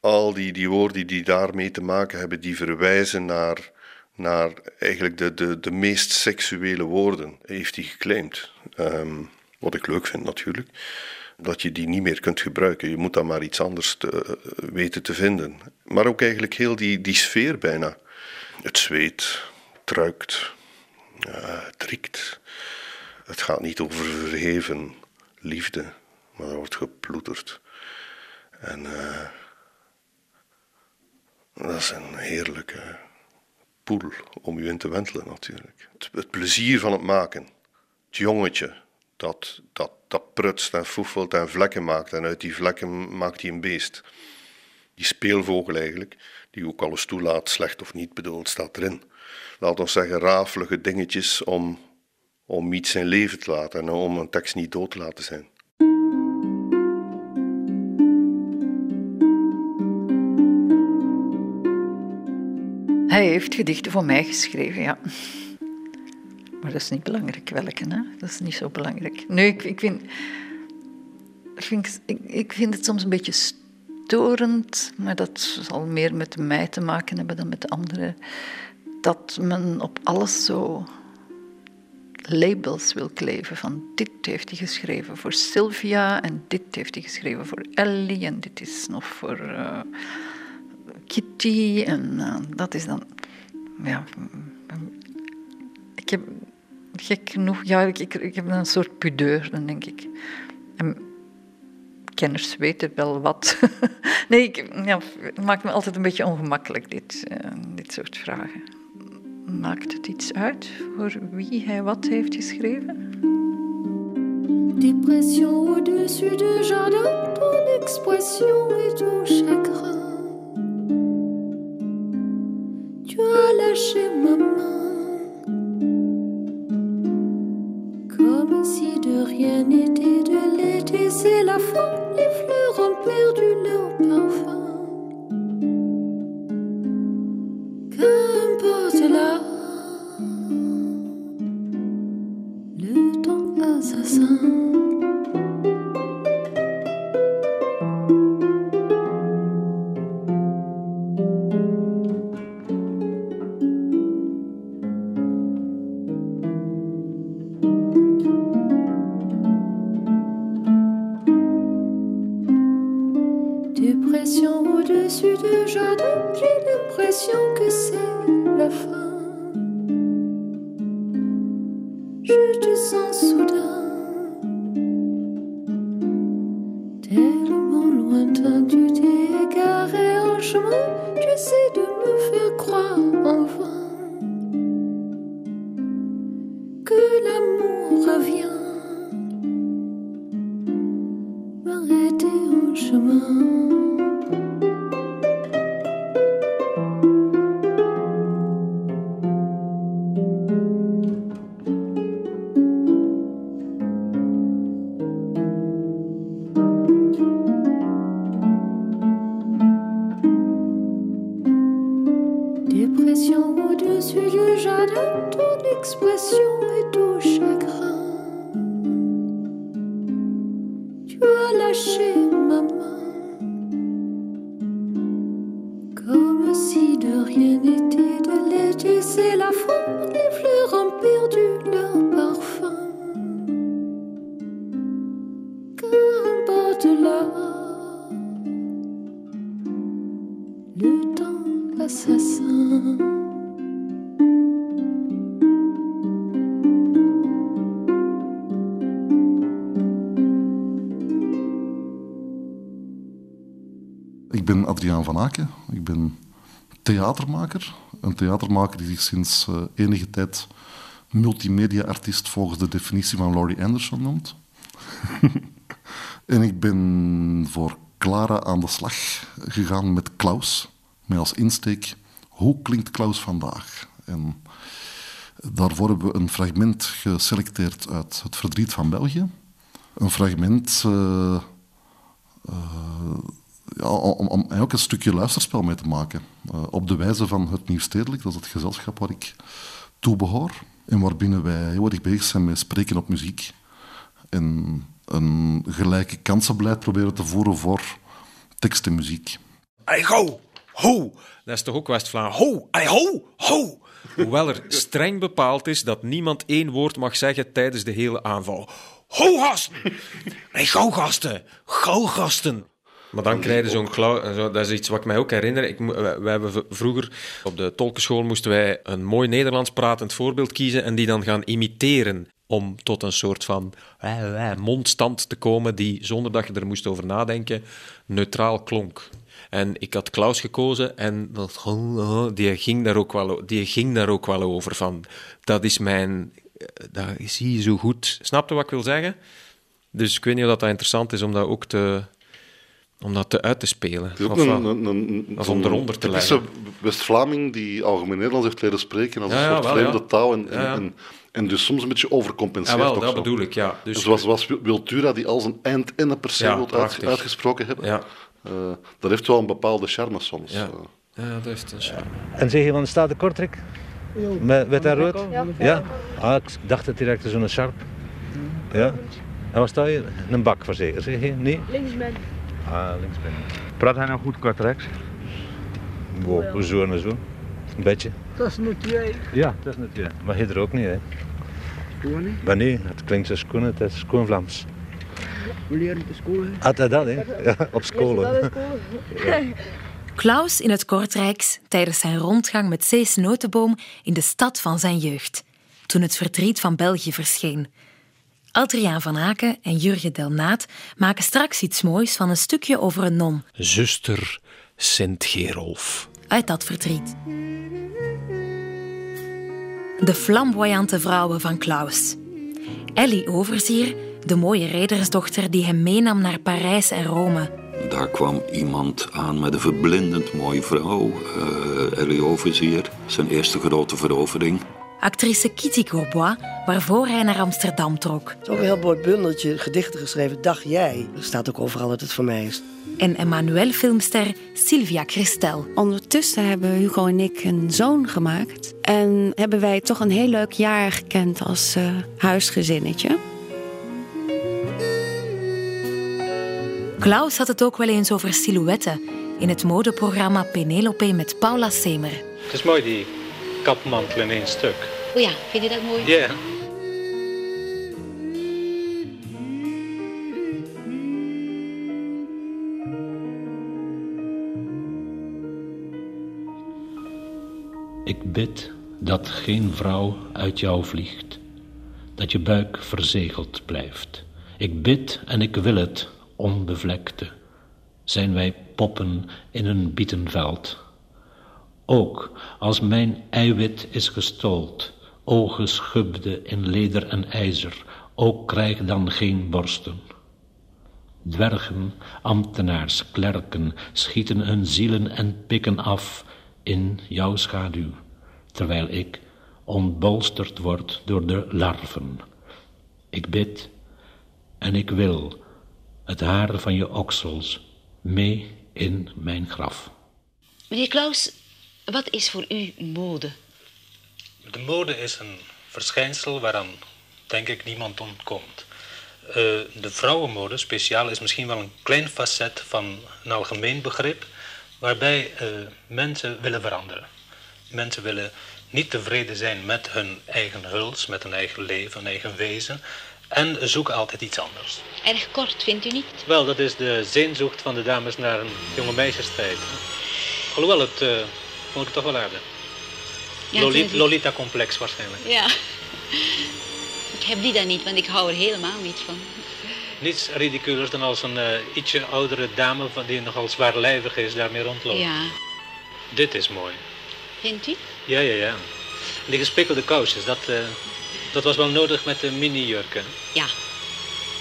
al die, die woorden die daarmee te maken hebben, die verwijzen naar, naar eigenlijk de, de, de meest seksuele woorden, heeft hij geclaimd. Ehm, wat ik leuk vind natuurlijk, dat je die niet meer kunt gebruiken. Je moet dan maar iets anders eh, weten te vinden. Maar ook eigenlijk heel die, die sfeer bijna. Het zweet, truikt, eh, het riekt. Het gaat niet over verheven liefde, maar er wordt geploeterd. En eh, dat is een heerlijke poel om je in te wentelen natuurlijk. Het, plezier van het maken. Het jongetje dat, dat, dat prutst en foefelt en vlekken maakt. En uit die vlekken maakt hij een beest. Die speelvogel eigenlijk, die ook alles toelaat, slecht of niet bedoeld, staat erin. Laat ons zeggen, rafelige dingetjes om, om iets zijn leven te laten en om een tekst niet dood te laten zijn. Hij heeft gedichten voor mij geschreven, ja. Maar dat is niet belangrijk welke, hè? Dat is niet zo belangrijk. Nee, ik, ik, vind, ik, ik, vind het soms een beetje storend, maar dat zal meer met mij te maken hebben dan met anderen. Dat men op alles zo labels wil kleven. Van dit heeft hij geschreven voor Sylvia en dit heeft hij geschreven voor Ellie en dit is nog voor eh, Kitty en eh, dat is dan... Ja, ik heb gek genoeg... Ja, ik, ik, heb een soort pudeur, dan denk ik. En kenners weten wel wat. nee, ik, ja, het maakt me altijd een beetje ongemakkelijk, dit, eh, dit soort vragen. Maakt het iets uit voor wie hij wat heeft geschreven? Dépression au-dessus du jardin, ton expression et ton chagrin. Tu as lâché ma main, comme si de rien n'était de l'été, c'est la fin. Les fleurs ont perdu leur parfum. Qu'importe là, le temps assassin. Adriaan van Aken. Ik ben theatermaker. Een theatermaker die zich sinds eh, enige tijd multimedia-artiest volgens de definitie van Laurie Anderson noemt. en ik ben voor Clara aan de slag gegaan met Klaus. Met als insteek, hoe klinkt Klaus vandaag? En daarvoor hebben we een fragment geselecteerd uit Het Verdriet van België. Een fragment... eh, eh, ja, om, om eigenlijk een stukje luisterspel mee te maken. Eh, op de wijze van het Nieuwstedelijk, dat is het gezelschap waar ik toe behoor. En waarbinnen wij heel erg bezig zijn met spreken op muziek. En een gelijke kansenbeleid proberen te voeren voor tekst en muziek. Hey, ho, ho. Dat is toch ook West-Vlaanderen. Ho, hey, ho, ho. Hoewel er streng bepaald is dat niemand één woord mag zeggen tijdens de hele aanval. Ho, gasten. Hey, gauw, gasten. Gauw, gasten. Maar dan krijg je zo'n klauw... zo- Dat is iets wat ik mij ook herinner. Ik, mo- wij, wij hebben vroeger op de tolkenschool moesten wij een mooi Nederlands pratend voorbeeld kiezen en die dan gaan imiteren om tot een soort van eh, eh, mondstand te komen die, zonder dat je er moest over nadenken, neutraal klonk. En ik had Klaus gekozen en dat, die, ging daar ook wel, die ging daar ook wel over. Van, dat is mijn... eh, Dat zie je zo goed. Snap je wat ik wil zeggen? Dus ik weet niet of dat interessant is om dat ook te, om dat te uit te spelen. Het is ook Of, een, een, een, een, of om eronder te leggen. West-Vlaming die algemeen Nederlands heeft leren spreken als Ja, een ja, soort wel, vreemde ja. taal en, Ja, ja. en, en dus soms een beetje overcompenseert. Ja, wel, ook dat zo. bedoel ik, ja. Dus- zoals, zoals Wiltura, die al zijn eind en een per se Ja, wil uit, uitgesproken hebben. Ja. Eh, dat heeft wel een bepaalde charme soms. Ja. Eh, Ja, dat heeft een charme. En zeg je van de staat de Kortrijk? Met wit en rood? Ja. Ah, ik dacht het direct zo'n sharp. Ja. En wat sta je? Een bak voor zeker, zeg je? Nee? Linksben. Ah, linksben. Praat hij nou goed Kortrijks? Wow, zo en zo. Een beetje. Dat is niet jij. Ja, dat is natuurlijk. Maar je er ook niet, hè? Gewoon niet. Maar nee, het klinkt zo schoon, het is schoon Vlaams. We leren de school, hè. Altijd dat, hè? Ja, op. Dat school. Klaus in het Kortrijks tijdens zijn rondgang met Cees Notenboom in de stad van zijn jeugd, toen het verdriet van België verscheen. Adriaan van Aken en Jurgen Delnaat maken straks iets moois van een stukje over een non Zuster Sint-Gerolf. uit dat verdriet. De flamboyante vrouwen van Klaus. Ellie Overzier, de mooie redersdochter die hem meenam naar Parijs en Rome. Daar kwam iemand aan met een verblindend mooie vrouw, eh Ellie Overzier, zijn eerste grote verovering. Actrice Kitty Courbois, waarvoor hij naar Amsterdam trok. Het is ook een heel mooi bundeltje gedichten geschreven, Dag Jij. Er staat ook overal dat het voor mij is. En Emmanuel-filmster Sylvia Christel. Ondertussen hebben Hugo en ik een zoon gemaakt. En hebben wij toch een heel leuk jaar gekend als uh, huisgezinnetje. Klaus had het ook wel eens over silhouetten in het modeprogramma Penelope met Paula Semer. Het is mooi, die kapmantel in één stuk. Oh ja, vind je dat mooi? Ja. Ik bid dat geen vrouw uit jou vliegt, dat je buik verzegeld blijft. Ik bid en ik wil het, onbevlekte, zijn wij poppen in een bietenveld. Ook als mijn eiwit is gestold, o geschubde in leder en ijzer, ook krijg dan geen borsten. Dwergen, ambtenaars, klerken schieten hun zielen en pikken af in jouw schaduw, terwijl ik ontbolsterd word door de larven. Ik bid en ik wil het haar van je oksels mee in mijn graf. Meneer Klaus, wat is voor u mode? De mode is een verschijnsel waaraan, denk ik, niemand ontkomt. Uh, de vrouwenmode speciaal is misschien wel een klein facet van een algemeen begrip, waarbij uh, mensen willen veranderen. Mensen willen niet tevreden zijn met hun eigen huls, met hun eigen leven, hun eigen wezen, en zoeken altijd iets anders. Erg kort, vindt u niet? Wel, dat is de zeenzoekt van de dames naar een jonge meisjestijd. Alhoewel, het uh, vond ik toch wel aardig. Ja, Lolita, Lolita-complex waarschijnlijk. Ja. Ik heb die dan niet, want ik hou er helemaal niet van. Niets ridiculers dan als een uh, ietsje oudere dame van die nogal zwaarlijvig is daarmee rondloopt. Ja. Dit is mooi. Vindt u? Ja, ja, ja. Die gespikkelde kousjes, dat, uh, dat was wel nodig met de mini-jurken. Ja.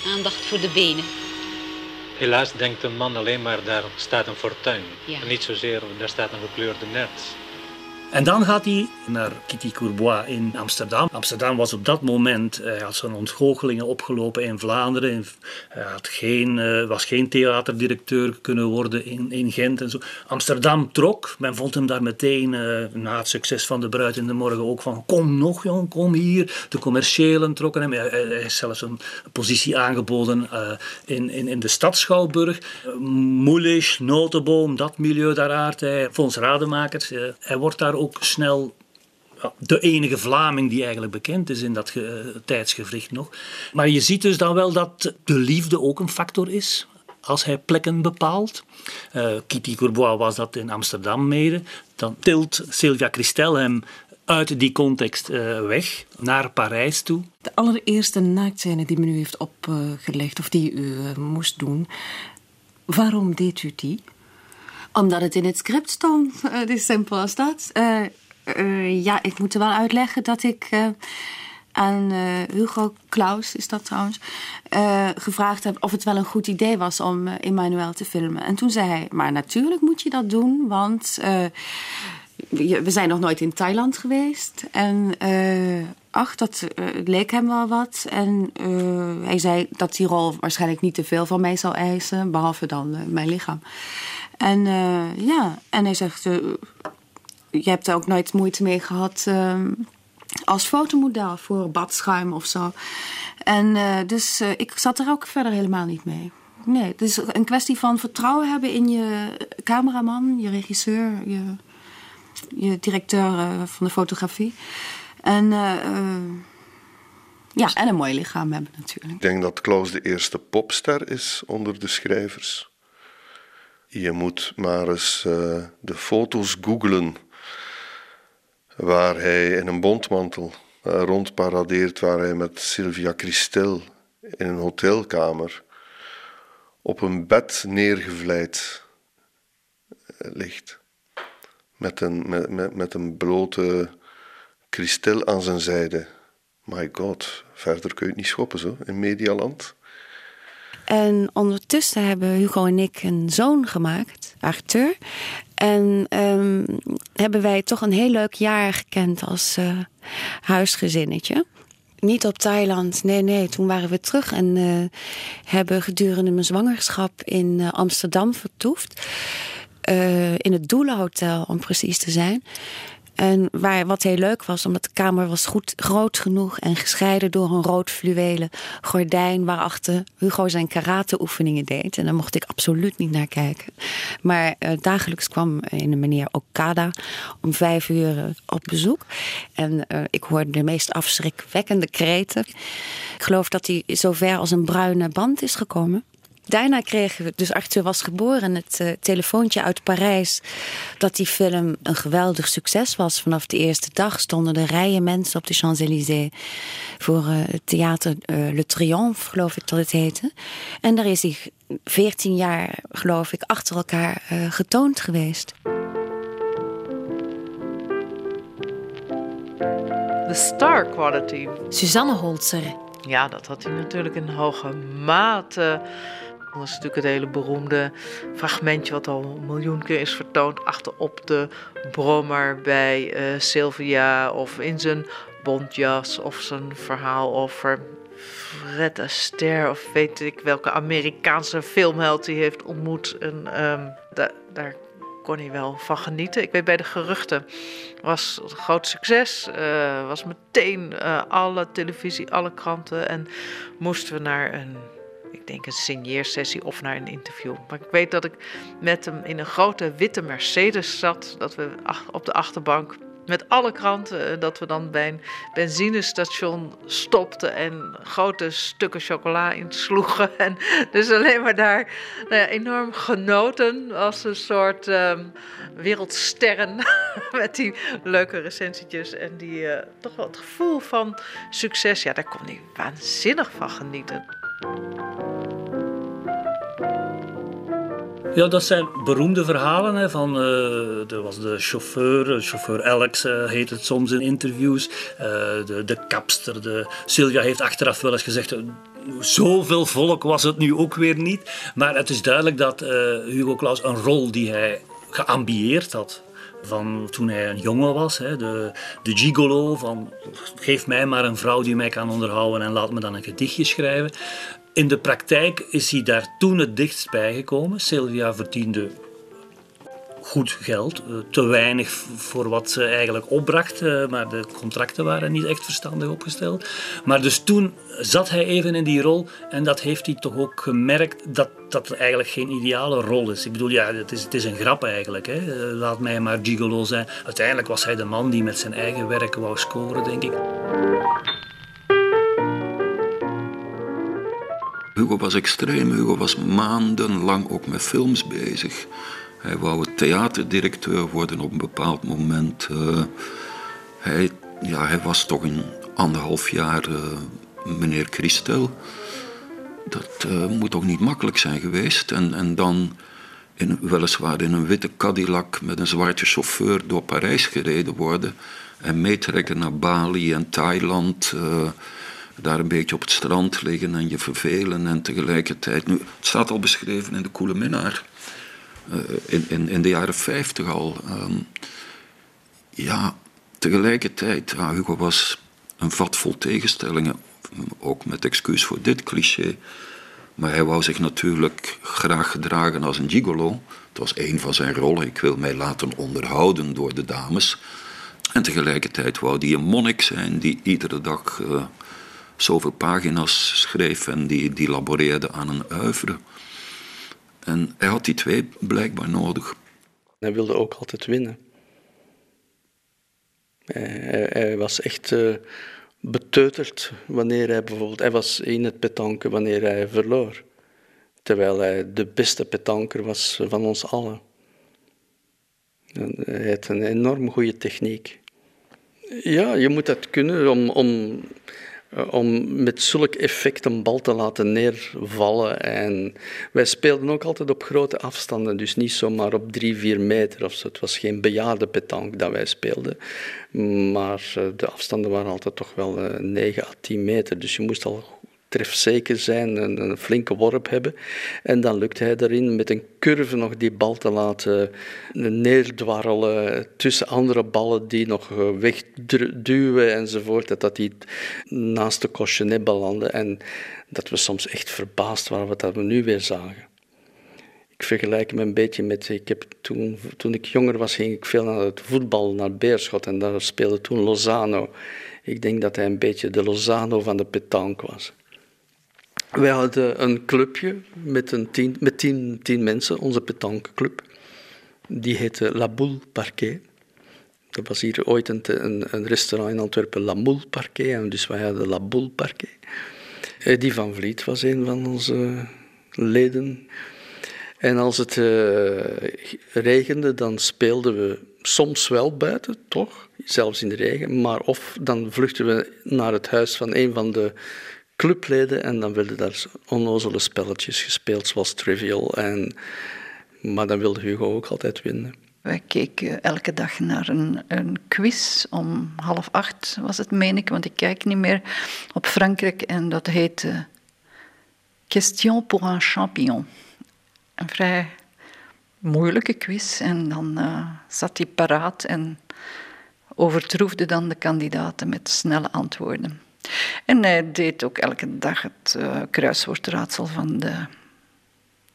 Aandacht voor de benen. Helaas denkt een man alleen maar, daar staat een fortuin. Ja. En niet zozeer, daar staat een gekleurde nerts. En dan gaat hij naar Kitty Courbois in Amsterdam. Amsterdam was op dat moment, hij had zijn ontgoochelingen opgelopen in Vlaanderen. Hij had geen, uh, was geen theaterdirecteur kunnen worden in, in Gent en zo. Amsterdam trok, men vond hem daar meteen, uh, na het succes van De Bruid in de Morgen, ook van kom nog jong, kom hier. De commerciëlen trokken hem. Hij, is zelfs een positie aangeboden in, in, in de stad Schouwburg. Moelisch, Notenboom, dat milieu daar aard hij. Fons Rademaker, hij wordt daar ook snel de enige Vlaming die eigenlijk bekend is in dat ge, tijdsgevricht nog. Maar je ziet dus dan wel dat de liefde ook een factor is als hij plekken bepaalt. Uh, Kitty Courbois was dat in Amsterdam mede. Dan tilt Sylvia Christel hem uit die context uh, weg naar Parijs toe. De allereerste naaktscène die men u heeft opgelegd, of die u moest doen, waarom deed u die? Omdat het in het script stond. Uh, het is simpel als dat. Uh, uh, ja, ik moet er wel uitleggen dat ik aan Hugo Klaus, is dat trouwens, gevraagd heb of het wel een goed idee was om Emmanuel te filmen. En toen zei hij, maar natuurlijk moet je dat doen, want we zijn nog nooit in Thailand geweest. En dat leek hem wel wat. En hij zei dat die rol waarschijnlijk niet te veel van mij zou eisen, behalve dan mijn lichaam. En uh, ja, en hij zegt, uh, je hebt er ook nooit moeite mee gehad uh, als fotomodel voor badschuim of zo. En dus ik zat er ook verder helemaal niet mee. Nee, het is een kwestie van vertrouwen hebben in je cameraman, je regisseur, je, je directeur van de fotografie. En ja, en een mooi lichaam hebben natuurlijk. Ik denk dat Klaus de eerste popster is onder de schrijvers. Je moet maar eens uh, de foto's googlen waar hij in een bondmantel uh, rondparadeert, waar hij met Sylvia Christel in een hotelkamer op een bed neergevlijd ligt. Met een, met, met, met een blote Christel aan zijn zijde. My god, verder kun je het niet schoppen zo, in Medialand. En ondertussen hebben Hugo en ik een zoon gemaakt, Arthur. En ehm, hebben wij toch een heel leuk jaar gekend als eh, huisgezinnetje. Niet op Thailand, nee, nee. Toen waren we terug en eh, hebben gedurende mijn zwangerschap in eh, Amsterdam vertoefd. In het Doelenhotel, om precies te zijn. En waar, wat heel leuk was, omdat de kamer was goed, groot genoeg en gescheiden door een rood fluwelen gordijn waarachter Hugo zijn karate-oefeningen deed. En daar mocht ik absoluut niet naar kijken. Maar eh, dagelijks kwam een meneer Okada om vijf uur eh, op bezoek. En eh, ik hoorde de meest afschrikwekkende kreten. Ik geloof dat hij zover als een bruine band is gekomen. Daarna kregen we, dus Arthur was geboren, het eh, telefoontje uit Parijs dat die film een geweldig succes was. Vanaf de eerste dag stonden er rijen mensen op de Champs-Élysées voor eh, het theater eh, Le Triomphe, geloof ik dat het heette. En daar is hij 14 jaar, geloof ik, achter elkaar eh, getoond geweest. De star quality. Suzanne Holzer. Ja, dat had hij natuurlijk in hoge mate. Dat is natuurlijk het hele beroemde fragmentje wat al een miljoen keer is vertoond achterop de brommer bij eh, Sylvia of in zijn bontjas of zijn verhaal over Fred Astaire of weet ik welke Amerikaanse filmheld hij heeft ontmoet. En ehm, da- daar kon hij wel van genieten. Ik weet bij de geruchten was het groot succes. eh, was meteen eh, alle televisie, alle kranten. En moesten we naar een, ik denk een signeersessie of naar een interview. Maar ik weet dat ik met hem in een grote witte Mercedes zat. Dat we op de achterbank met alle kranten. eh, Dat we dan bij een benzinestation stopten en grote stukken chocola insloegen. En dus alleen maar daar nou enorm genoten als een soort ehm, wereldsterren. met die leuke recensietjes en die eh, toch wel het gevoel van succes. Ja, daar kon hij waanzinnig van genieten. Ja, dat zijn beroemde verhalen. Hè, van, eh er was de chauffeur, eh, chauffeur Alex eh, heet het soms in interviews. de, de kapster. De, Sylvia heeft achteraf wel eens gezegd... Zoveel volk was het nu ook weer niet. Maar het is duidelijk dat Hugo Claus een rol die hij geambieerd had van toen hij een jongen was. Hè, de, de gigolo van geef mij maar een vrouw die mij kan onderhouden en laat me dan een gedichtje schrijven. In de praktijk is hij daar toen het dichtst bijgekomen. Sylvia verdiende goed geld, eh, te weinig voor wat ze eigenlijk opbracht, eh, maar de contracten waren niet echt verstandig opgesteld. Maar dus toen zat hij even in die rol en dat heeft hij toch ook gemerkt dat dat eigenlijk geen ideale rol is. Ik bedoel, ja, het is, het is een grap eigenlijk. Hè. Eh, Laat mij maar gigolo zijn. Uiteindelijk was hij de man die met zijn eigen werk wou scoren, denk ik. Hugo was extreem. Hugo was maandenlang ook met films bezig. Hij wou theaterdirecteur worden op een bepaald moment. Eh, hij, ja, hij was toch een anderhalf jaar eh, meneer Christel. Dat eh, moet toch niet makkelijk zijn geweest. En, en dan in, weliswaar in een witte Cadillac met een zwarte chauffeur door Parijs gereden worden. En meetrekken naar Bali en Thailand. Daar een beetje op het strand liggen en je vervelen. En tegelijkertijd, nu, het staat al beschreven in de Koele Minnaar. eh, in, in, in de jaren 50 al. ehm, ja, tegelijkertijd, Hugo was een vat vol tegenstellingen. Ook met excuus voor dit cliché. Maar hij wou zich natuurlijk graag gedragen als een gigolo. Het was een van zijn rollen. Ik wil mij laten onderhouden door de dames. En tegelijkertijd wou hij een monnik zijn die iedere dag eh, zoveel pagina's schreef en die, die laboreerde aan een uivre. En hij had die twee blijkbaar nodig. Hij wilde ook altijd winnen. Hij, hij- was echt eh, beteuterd wanneer hij bijvoorbeeld... Hij was in het petanken wanneer hij verloor. Terwijl hij de beste petanker was van ons allen. En hij had een enorm goede techniek. Ja, je moet dat kunnen om, om, om met zulk effect een bal te laten neervallen. En wij speelden ook altijd op grote afstanden, dus niet zomaar op drie, vier meter of zo. Het was geen bejaarde petanque dat wij speelden, maar eh, de afstanden waren altijd toch wel eh, 9 à 10 meter. Dus je moest al trefzeker zijn, een, een flinke worp hebben. En dan lukt hij erin met een curve nog die bal te laten neerdwarrelen tussen andere ballen die nog eh, wegduwen enzovoort. Dat, dat die naast de Cochenet belanden en dat we soms echt verbaasd waren wat we nu weer zagen. Ik vergelijk hem een beetje met, ik heb toen, toen ik jonger was, ging ik veel naar het voetbal, naar Beerschot en daar speelde toen Lozano. Ik denk dat hij een beetje de Lozano van de petanque was. Wij hadden een clubje met, een tien, met tien, tien mensen, onze petankeclub. Die heette La Boule Parquet. Er was hier ooit een, een, restaurant in Antwerpen, La Moule Parquet, en dus wij hadden La Boule Parquet. Eh, Die van Vliet was een van onze leden. En als het eh, regende, dan speelden we soms wel buiten, toch? Zelfs in de regen. Maar of dan vluchtten we naar het huis van een van de clubleden en dan werden daar onnozele spelletjes gespeeld, zoals Trivial. En, maar dan wilde Hugo ook altijd winnen. Wij keken elke dag naar een, een quiz om half acht, was het, meen ik, want ik kijk niet meer, op Frankrijk. En dat heette Question pour un champignon. Een vrij moeilijke quiz. En dan eh, zat hij paraat en overtroefde dan de kandidaten met snelle antwoorden. En hij deed ook elke dag het uh, kruiswoordraadsel van de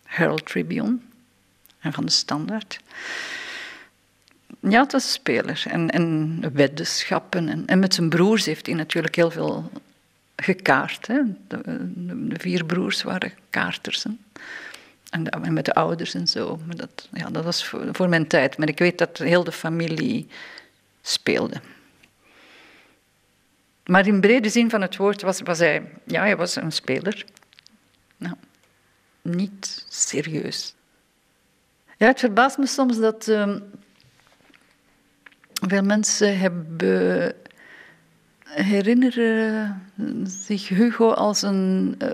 Herald Tribune en van de Standaard. Ja, het was een speler. En, en weddenschappen. En, en met zijn broers heeft hij natuurlijk heel veel gekaart. Hè. De, vier broers waren kaarters. En, met de ouders en zo. Maar dat, ja, dat was voor mijn tijd. Maar ik weet dat heel de familie speelde. Maar in brede zin van het woord was, was hij, ja, hij was een speler. Nou, niet serieus. Ja, het verbaast me soms dat ehm, veel mensen hebben, herinneren zich Hugo als een eh,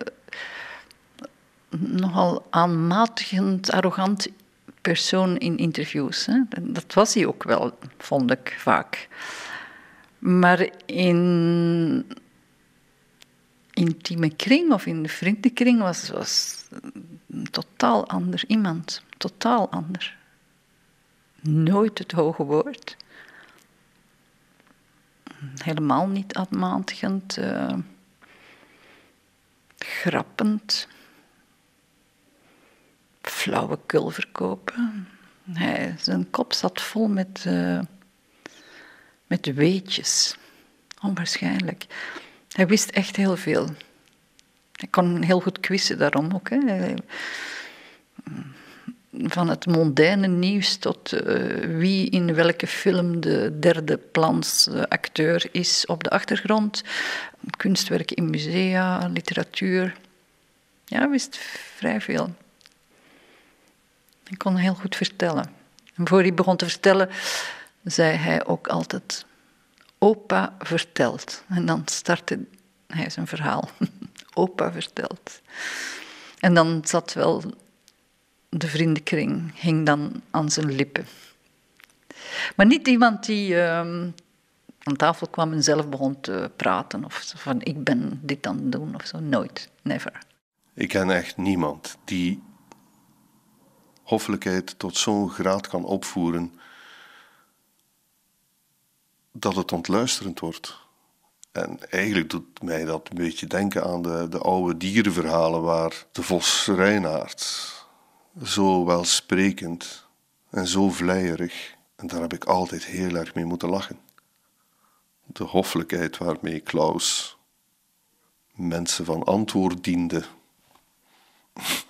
nogal aanmatigend, arrogant persoon in interviews. Hè. Dat was hij ook wel, vond ik vaak. Maar in intieme kring of in de vriendenkring was, was totaal ander iemand. Totaal ander. Nooit het hoge woord. Helemaal niet aanmatigend. eh, grappend. Flauwekul verkopen. Hij, zijn kop zat vol met... eh, met weetjes. Onwaarschijnlijk. Hij wist echt heel veel. Hij kon heel goed quizzen daarom ook. Hè. Van het mondaine nieuws tot eh, wie in welke film de derde plans eh, acteur is op de achtergrond. Kunstwerken in musea, literatuur. Ja, hij wist vrij veel. Hij kon heel goed vertellen. En voor hij begon te vertellen, zei hij ook altijd: Opa vertelt. En dan startte hij zijn verhaal. Opa vertelt. En dan zat wel de vriendenkring, hing dan aan zijn lippen. Maar niet iemand die ehm, aan tafel kwam en zelf begon te praten of van ik ben dit aan het doen of zo. Nooit, never. Ik ken echt niemand die hoffelijkheid tot zo'n graad kan opvoeren dat het ontluisterend wordt. En eigenlijk doet mij dat een beetje denken aan de, de oude dierenverhalen waar de vos Reinaard zo welsprekend en zo vleierig, en daar heb ik altijd heel erg mee moeten lachen. De hoffelijkheid waarmee Klaus mensen van antwoord diende.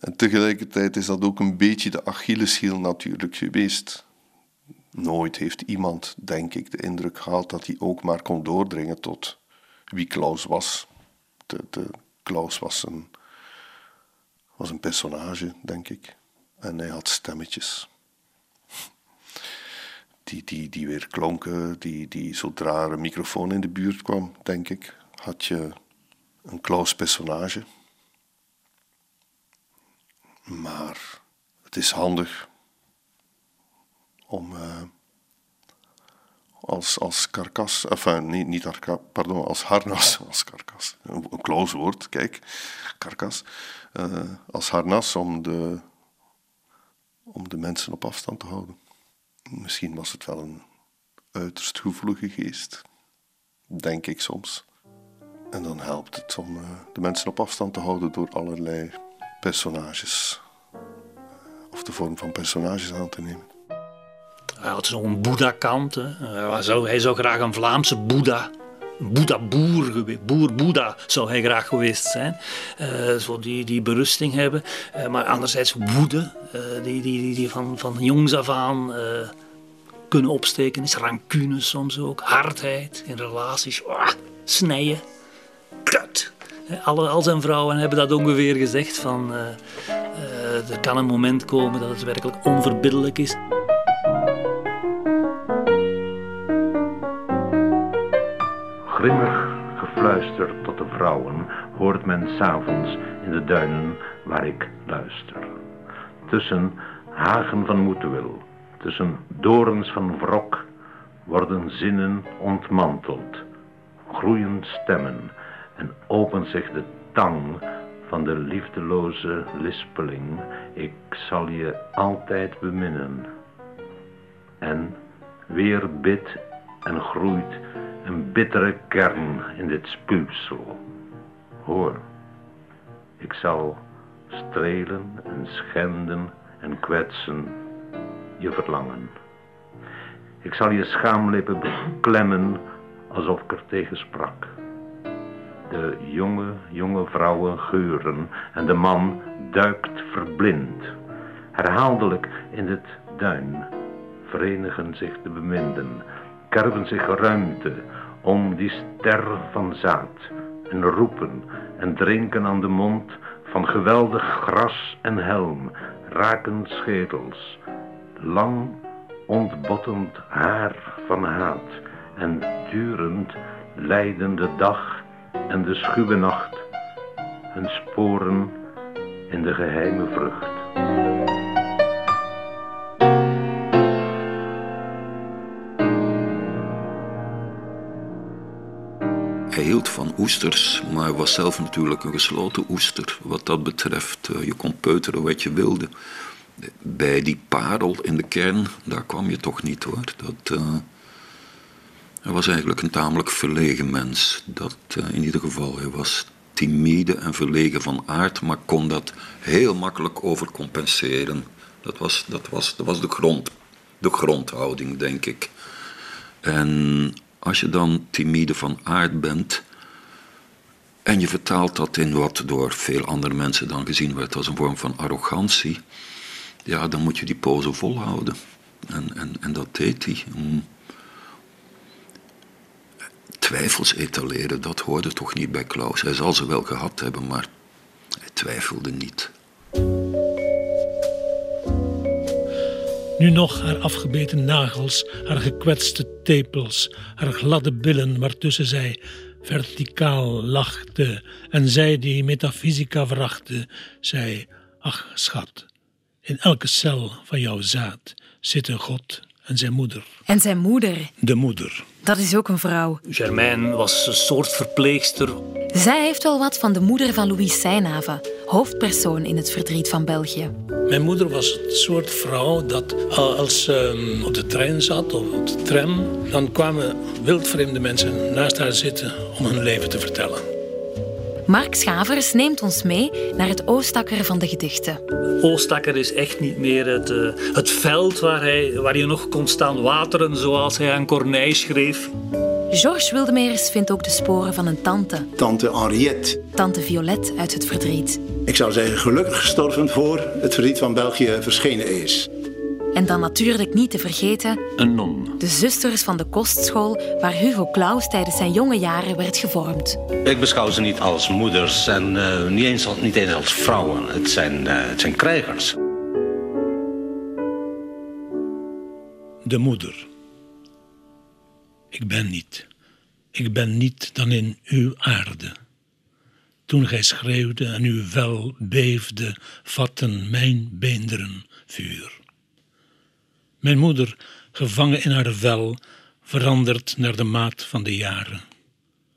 En tegelijkertijd is dat ook een beetje de Achilleshiel natuurlijk geweest. Nooit heeft iemand, denk ik, de indruk gehad dat hij ook maar kon doordringen tot wie Klaus was. De, de, Klaus was een, was een personage, denk ik. En hij had stemmetjes. Die, die, die weer klonken, die, die zodra er een microfoon in de buurt kwam, denk ik, had je een Klaus-personage. Maar het is handig om, eh, als, als karkas, enfin, niet, niet arka, pardon, als harnas, als karkas. Een, een woord, kijk, karkas. Eh, als harnas om de, om de mensen op afstand te houden. Misschien was het wel een uiterst gevoelige geest, denk ik soms. En dan helpt het om eh, de mensen op afstand te houden door allerlei personages, of de vorm van personages aan te nemen. Hij had zo'n Boeddha-kant. Hij zou, graag een Vlaamse Boeddha, Boeddha-boer, boer-Boeddha zou hij graag geweest zijn. Eh, zo die, die berusting hebben. Eh, maar anderzijds woede, eh, die, die, die, van, van jongs af aan eh, kunnen opsteken is. Rancune soms ook, hardheid in relaties, ah, snijden, kut. Eh, Alle, al zijn vrouwen hebben dat ongeveer gezegd van... eh, eh, er kan een moment komen dat het werkelijk onverbiddelijk is. Grimmig gefluister tot de vrouwen hoort men s'avonds in de duinen waar ik luister. Tussen hagen van moedwil, tussen dorens van wrok, worden zinnen ontmanteld, groeien stemmen en opent zich de tang van de liefdeloze lispeling. Ik zal je altijd beminnen. En weer bidt en groeit een bittere kern in dit spuwsel. Hoor, ik zal strelen en schenden en kwetsen je verlangen. Ik zal je schaamlippen beklemmen alsof ik er tegen sprak. De jonge, jonge vrouwen geuren en de man duikt verblind. Herhaaldelijk in het duin verenigen zich de beminden, kerven zich ruimte om die ster van zaad en roepen en drinken aan de mond van geweldig gras en helm, raken schedels, lang ontbottend haar van haat en durend lijden de dag en de schuwe nacht hun sporen in de geheime vrucht. Hield van oesters, maar was zelf natuurlijk een gesloten oester. Wat dat betreft, eh, je kon peuteren wat je wilde. Bij die parel in de kern, daar kwam je toch niet hoor. Dat, eh, hij was eigenlijk een tamelijk verlegen mens. Dat eh, in ieder geval, hij was timide en verlegen van aard, maar kon dat heel makkelijk overcompenseren. Dat was, dat was, dat was de, grond, de grondhouding, denk ik. En als je dan timide van aard bent en je vertaalt dat in wat door veel andere mensen dan gezien werd als een vorm van arrogantie, ja, dan moet je die pose volhouden. En, en, en dat deed hij. Twijfels etaleren, dat hoorde toch niet bij Klaus. Hij zal ze wel gehad hebben, maar hij twijfelde niet. Nu nog haar afgebeten nagels, haar gekwetste tepels, haar gladde billen waartussen zij verticaal lachte en zij die metafysica verachtte, zei, ach schat, in elke cel van jouw zaad zit een God en zijn moeder. En zijn moeder, De moeder. Dat is ook een vrouw. Germaine was een soort verpleegster. Zij heeft wel wat van de moeder van Louise Seynhaven, hoofdpersoon in het verdriet van België. Mijn moeder was het soort vrouw dat als ze op de trein zat of op de tram, dan kwamen wildvreemde mensen naast haar zitten om hun leven te vertellen. Mark Schavers neemt ons mee naar het Oostakker van de gedichten. Oostakker is echt niet meer het, eh, het veld waar, hij, waar je nog kon staan wateren zoals hij aan Corneille schreef. Georges Wildemeers vindt ook de sporen van een tante, Tante Henriette. tante Violette uit het verdriet. Ik zou zeggen gelukkig gestorven voor het verdriet van België verschenen is. En dan natuurlijk niet te vergeten Een non. de zusters van de kostschool waar Hugo Claus tijdens zijn jonge jaren werd gevormd. Ik beschouw ze niet als moeders en eh, niet, eens, als- niet eens als vrouwen. Het zijn, eh, het zijn krijgers. De moeder. Ik ben niet. Ik ben niet dan in uw aarde. Toen gij schreeuwde en uw vel beefde, vatten mijn beenderen vuur. Mijn moeder, gevangen in haar vel, verandert naar de maat van de jaren.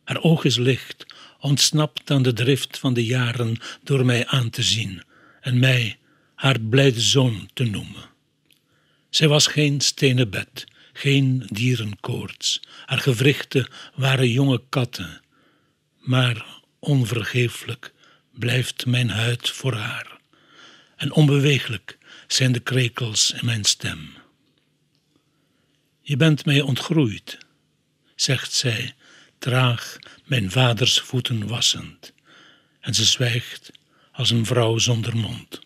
Haar oog is licht, ontsnapt aan de drift van de jaren door mij aan te zien en mij haar blijde zoon te noemen. Zij was geen stenen bed, geen dierenkoorts. Haar gewrichten waren jonge katten. Maar onvergeeflijk blijft mijn huid voor haar. En onbeweeglijk zijn de krekels in mijn stem. Je bent mij ontgroeid, zegt zij, traag mijn vaders voeten wassend. En ze zwijgt als een vrouw zonder mond.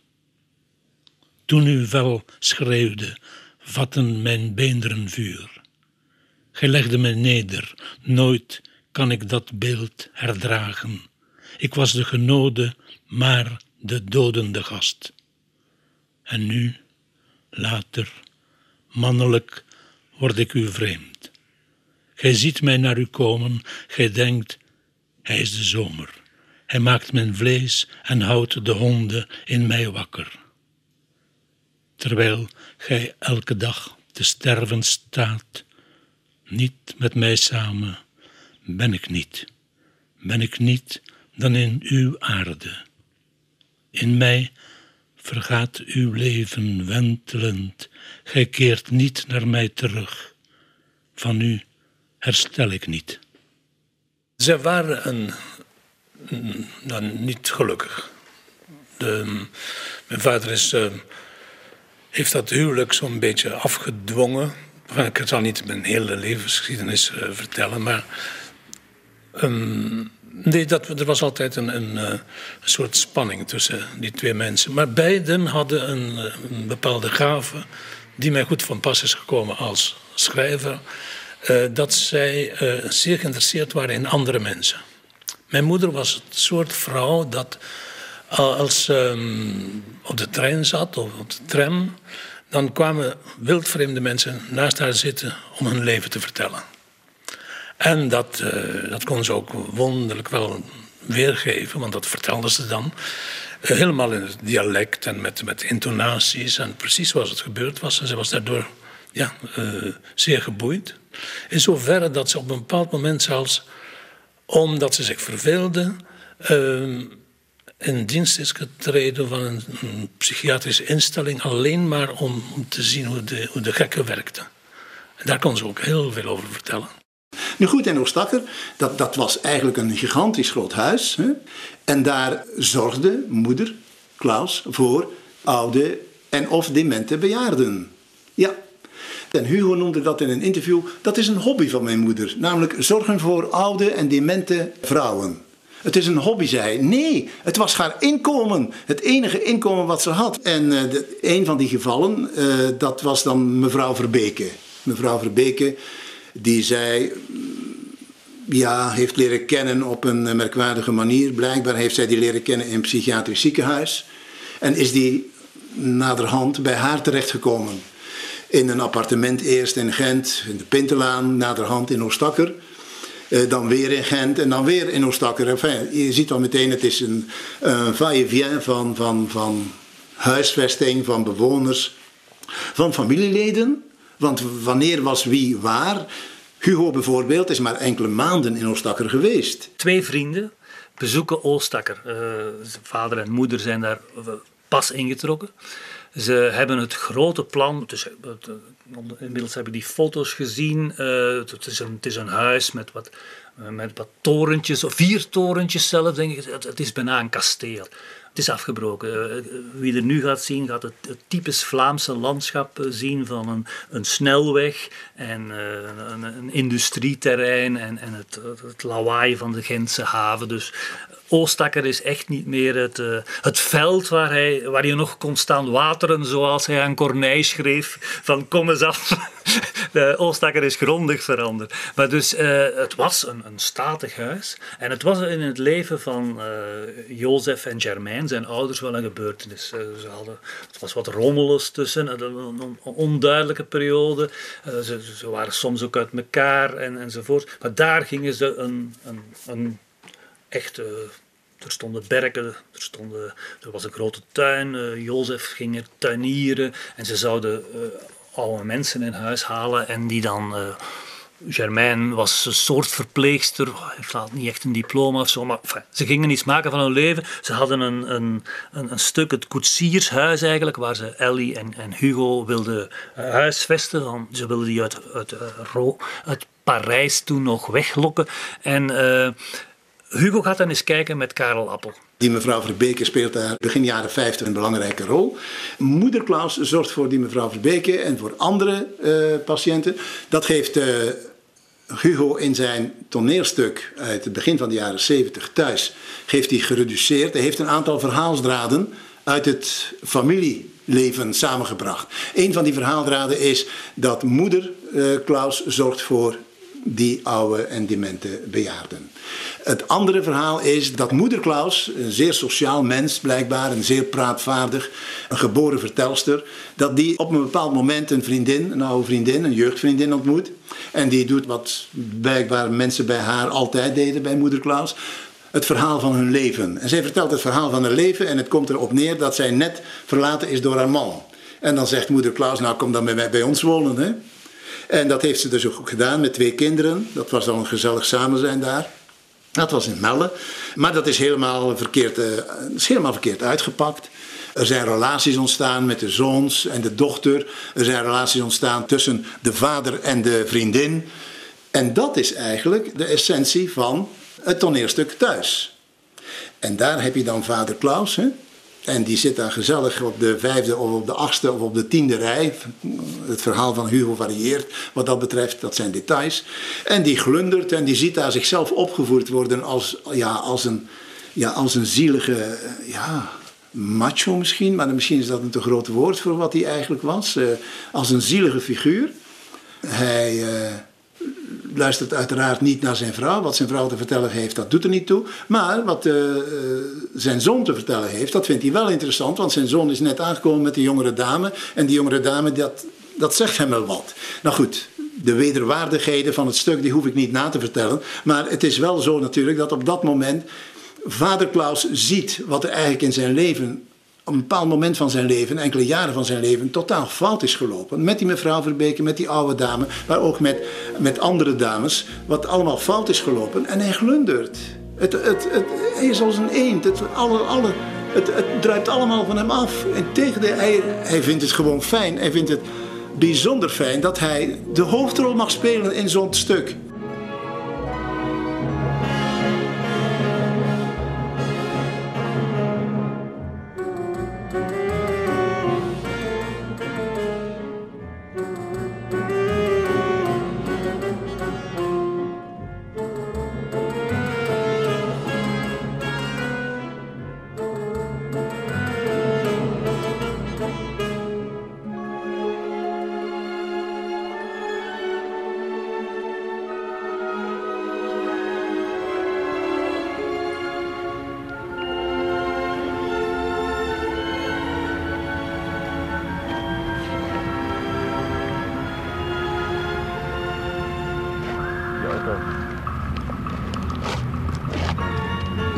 Toen uw vel schreeuwde, vatten mijn beenderen vuur. Gij legde me neder, nooit kan ik dat beeld herdragen. Ik was de genode, maar de dodende gast. En nu, later, mannelijk, word ik u vreemd. Gij ziet mij naar u komen, gij denkt, hij is de zomer. Hij maakt mijn vlees en houdt de honden in mij wakker. Terwijl gij elke dag te sterven staat, niet met mij samen, ben ik niet. Ben ik niet dan in uw aarde. In mij vergaat uw leven wentelend, gij keert niet naar mij terug. Van u herstel ik niet. Zij waren een, nou, niet gelukkig. De, mijn vader is, uh, heeft dat huwelijk zo'n beetje afgedwongen. Ik zal niet mijn hele levensgeschiedenis uh, vertellen, maar um, nee, dat, er was altijd een, een, uh, een, soort spanning tussen die twee mensen. Maar beiden hadden een, een bepaalde gave die mij goed van pas is gekomen als schrijver. Uh, dat zij zeer geïnteresseerd waren in andere mensen. Mijn moeder was het soort vrouw dat als um, op de trein zat of op de tram, dan kwamen wildvreemde mensen naast haar zitten om hun leven te vertellen. En dat, uh, dat kon ze ook wonderlijk wel weergeven, want dat vertelde ze dan. Uh, helemaal in het dialect en met, met intonaties en precies zoals het gebeurd was. En ze was daardoor ja, uh, zeer geboeid. In zoverre dat ze op een bepaald moment zelfs, omdat ze zich verveelde, in dienst is getreden van een, een, psychiatrische instelling alleen maar om, om te zien hoe de, hoe de gekken werkten. En daar kon ze ook heel veel over vertellen. Nu goed, en Oostakker, dat, dat was eigenlijk een gigantisch groot huis. Hè? En daar zorgde moeder, Klaus, voor oude en of demente bejaarden. Ja. En Hugo noemde dat in een interview, dat is een hobby van mijn moeder. Namelijk zorgen voor oude en demente vrouwen. Het is een hobby, zei hij. Nee, het was haar inkomen. Het enige inkomen wat ze had. En uh, een van die gevallen, uh, dat was dan mevrouw Verbeke. Mevrouw Verbeke, die zij ja, heeft leren kennen op een merkwaardige manier. Blijkbaar heeft zij die leren kennen in een psychiatrisch ziekenhuis. En is die naderhand bij haar terechtgekomen. In een appartement eerst in Gent, in de Pintelaan, naderhand in Oostakker. Uh, dan weer in Gent en dan weer in Oostakker. Enfin, je ziet al meteen, het is een, een va-et-vient van, van, van huisvesting, van bewoners, van familieleden. Want wanneer was wie waar? Hugo bijvoorbeeld is maar enkele maanden in Oostakker geweest. Twee vrienden bezoeken Oostakker. Zijn vader en moeder zijn daar pas ingetrokken. Ze hebben het grote plan. Dus, inmiddels heb ik die foto's gezien. Uh, het, is een, het, is een, huis met wat, met wat torentjes, vier torentjes zelf, denk ik. Het, het is bijna een kasteel. Het is afgebroken. Wie er nu gaat zien, gaat het, het typisch Vlaamse landschap zien van een, een snelweg en uh, een, een, industrieterrein en, en het, het, lawaai van de Gentse haven. Dus Oostakker is echt niet meer het, uh, het veld waar, hij, waar je nog kon staan wateren, zoals hij aan Corneille schreef: van kom eens af. de Oostakker is grondig veranderd. Maar dus uh, het was een, een statig huis en het was in het leven van uh, Jozef en Germain, zijn ouders, wel een gebeurtenis. ze hadden, het was wat rommeles tussen, een, onduidelijke periode. Ze, ze, waren soms ook uit elkaar en, enzovoort. Maar daar gingen ze een, een, een echt. Uh, er stonden berken, er, stonden, er was een grote tuin. Uh, Jozef ging er tuinieren en ze zouden uh, oude mensen in huis halen en die dan Germaine was een soort verpleegster, heeft niet echt een diploma of zo, maar ze gingen iets maken van hun leven. Ze hadden een, een, een, stuk, het koetsiershuis eigenlijk, waar ze Ellie en, en Hugo wilden huisvesten. Ze wilden die uit, uit, uit Parijs toen nog weglokken. En Hugo gaat dan eens kijken met Karel Appel. Die mevrouw Verbeke speelt daar begin jaren 50 een belangrijke rol. Moeder Klaus zorgt voor die mevrouw Verbeke en voor andere uh, patiënten. Dat geeft uh, Hugo in zijn toneelstuk uit het begin van de jaren 70 thuis. Geeft hij gereduceerd. Hij heeft een aantal verhaalsdraden uit het familieleven samengebracht. Een van die verhaaldraden is dat moeder uh, Klaus zorgt voor die oude en demente bejaarden. Het andere verhaal is dat moeder Klaus, een zeer sociaal mens blijkbaar, een zeer praatvaardig, een geboren vertelster, dat die op een bepaald moment een vriendin, een oude vriendin, een jeugdvriendin ontmoet. En die doet wat blijkbaar mensen bij haar altijd deden bij moeder Klaus. Het verhaal van hun leven. En zij vertelt het verhaal van haar leven en het komt erop neer dat zij net verlaten is door haar man. En dan zegt moeder Klaus, nou kom dan bij, bij ons wonen. Hè? En dat heeft ze dus ook gedaan met twee kinderen. Dat was al een gezellig samen zijn daar. Dat was in Melle. Maar dat is helemaal verkeerd, uh, is helemaal verkeerd uitgepakt. Er zijn relaties ontstaan met de zoons en de dochter. Er zijn relaties ontstaan tussen de vader en de vriendin. En dat is eigenlijk de essentie van het toneelstuk thuis. En daar heb je dan vader Klaus. Hè? En die zit daar gezellig op de vijfde of op de achtste of op de tiende rij. Het verhaal van Hugo varieert wat dat betreft, dat zijn details. En die glundert en die ziet daar zichzelf opgevoerd worden als, ja, als, een, ja, als een zielige ja, macho misschien. Maar misschien is dat een te groot woord voor wat hij eigenlijk was. Uh, als een zielige figuur. Hij... Uh, luistert uiteraard niet naar zijn vrouw. Wat zijn vrouw te vertellen heeft, dat doet er niet toe. Maar wat uh, zijn zoon te vertellen heeft, dat vindt hij wel interessant. Want zijn zoon is net aangekomen met een jongere dame. En die jongere dame, dat, dat zegt hem wel wat. Nou goed, de wederwaardigheden van het stuk, die hoef ik niet na te vertellen. Maar het is wel zo natuurlijk dat op dat moment vader Klaus ziet wat er eigenlijk in zijn leven op een bepaald moment van zijn leven, enkele jaren van zijn leven, totaal fout is gelopen. Met die mevrouw Verbeke, met die oude dame, maar ook met, met andere dames. Wat allemaal fout is gelopen. En hij glundert. Het, het, het, hij is als een eend. Het, alle, alle, het, het druipt allemaal van hem af. En tegen de, hij, hij vindt het gewoon fijn. Hij vindt het bijzonder fijn dat hij de hoofdrol mag spelen in zo'n stuk.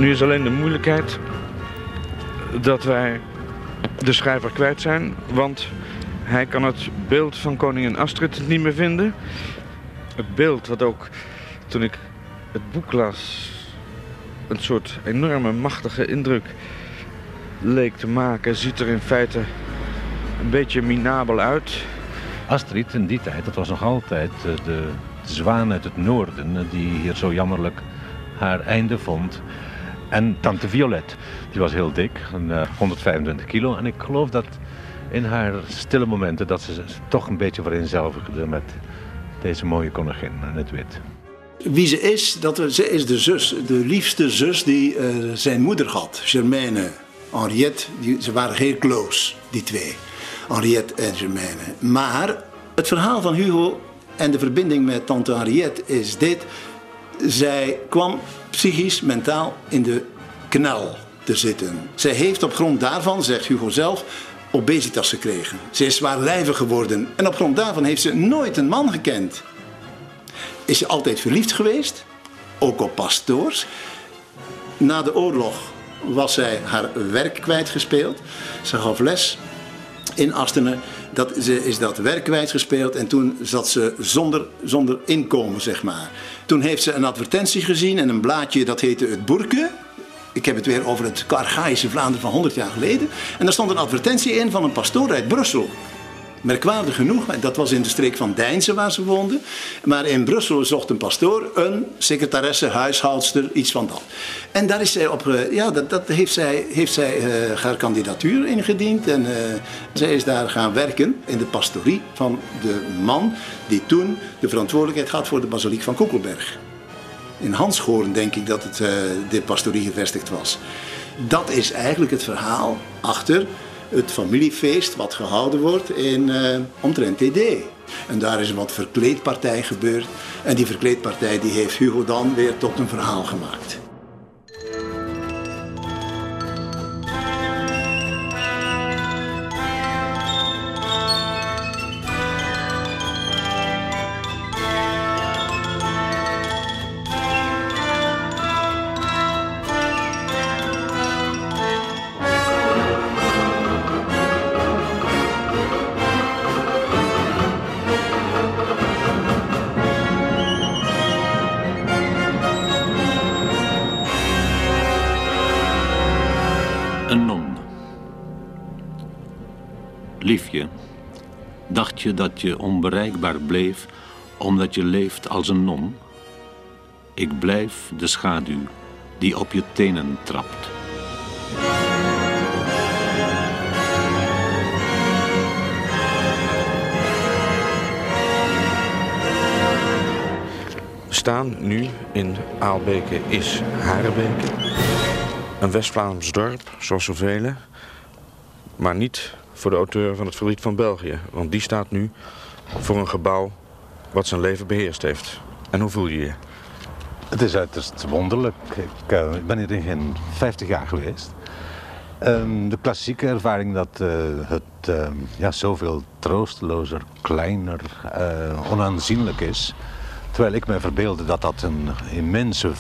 Is alleen de moeilijkheid dat wij de schrijver kwijt zijn, want hij kan het beeld van koningin Astrid niet meer vinden. Het beeld wat ook toen ik het boek las een soort enorme machtige indruk leek te maken, ziet er in feite een beetje minabel uit. Astrid in die tijd, dat was nog altijd de, de zwaan uit het noorden die hier zo jammerlijk haar einde vond. En tante Violet, die was heel dik, een, 125 kilo. En ik geloof dat in haar stille momenten dat ze toch een beetje vereenzelvigde met deze mooie koningin in het wit. Wie ze is, dat, ze is de zus, de liefste zus die uh, zijn moeder had, Germaine. Henriette, die, ze waren heel close, die twee. Henriette en Germaine. Maar het verhaal van Hugo en de verbinding met tante Henriette is dit. Zij kwam psychisch, mentaal in de knel te zitten. Zij heeft op grond daarvan, zegt Hugo zelf, obesitas gekregen. Ze is zwaarlijvig geworden en op grond daarvan heeft ze nooit een man gekend. Is ze altijd verliefd geweest, ook op pastoors. Na de oorlog was zij haar werk kwijtgespeeld. Ze gaf les in Astenen. Dat, ze is dat werk kwijtgespeeld en toen zat ze zonder, zonder inkomen, zeg maar. Toen heeft ze een advertentie gezien en een blaadje dat heette Het Boerke. Ik heb het weer over het archaïsche Vlaanderen van 100 jaar geleden. En daar stond een advertentie in van een pastoor uit Brussel. Merkwaardig genoeg, dat was in de streek van Deinzen waar ze woonden. Maar in Brussel zocht een pastoor een secretaresse, huishoudster, iets van dat. En daar is zij op, eh, ja, dat, dat heeft zij, heeft zij uh, haar kandidatuur ingediend. En uh, zij is daar gaan werken in de pastorie van de man die toen de verantwoordelijkheid had voor de basiliek van Koekelberg. In Hansgoorn denk ik dat het, de pastorie gevestigd was. Dat is eigenlijk het verhaal achter het familiefeest wat gehouden wordt in uh, omtrent TD. En daar is wat verkleedpartij gebeurd. En die verkleedpartij die heeft Hugo dan weer tot een verhaal gemaakt. Je onbereikbaar bleef omdat je leeft als een non? Ik blijf de schaduw die op je tenen trapt. Staan nu in Aalbeke is Harebeke. Een West-Vlaams dorp, zoals zoveel. Maar niet voor de auteur van het verdriet van België. Want die staat nu voor een gebouw wat zijn leven beheerst heeft. En hoe voel je je? Het is uiterst wonderlijk. Ik, ik ben hier in geen 50 jaar geweest. Um, de klassieke ervaring dat uh, het uh, ja, zoveel troostelozer, kleiner, onaanzienlijk is. Terwijl ik me verbeelde dat dat een immense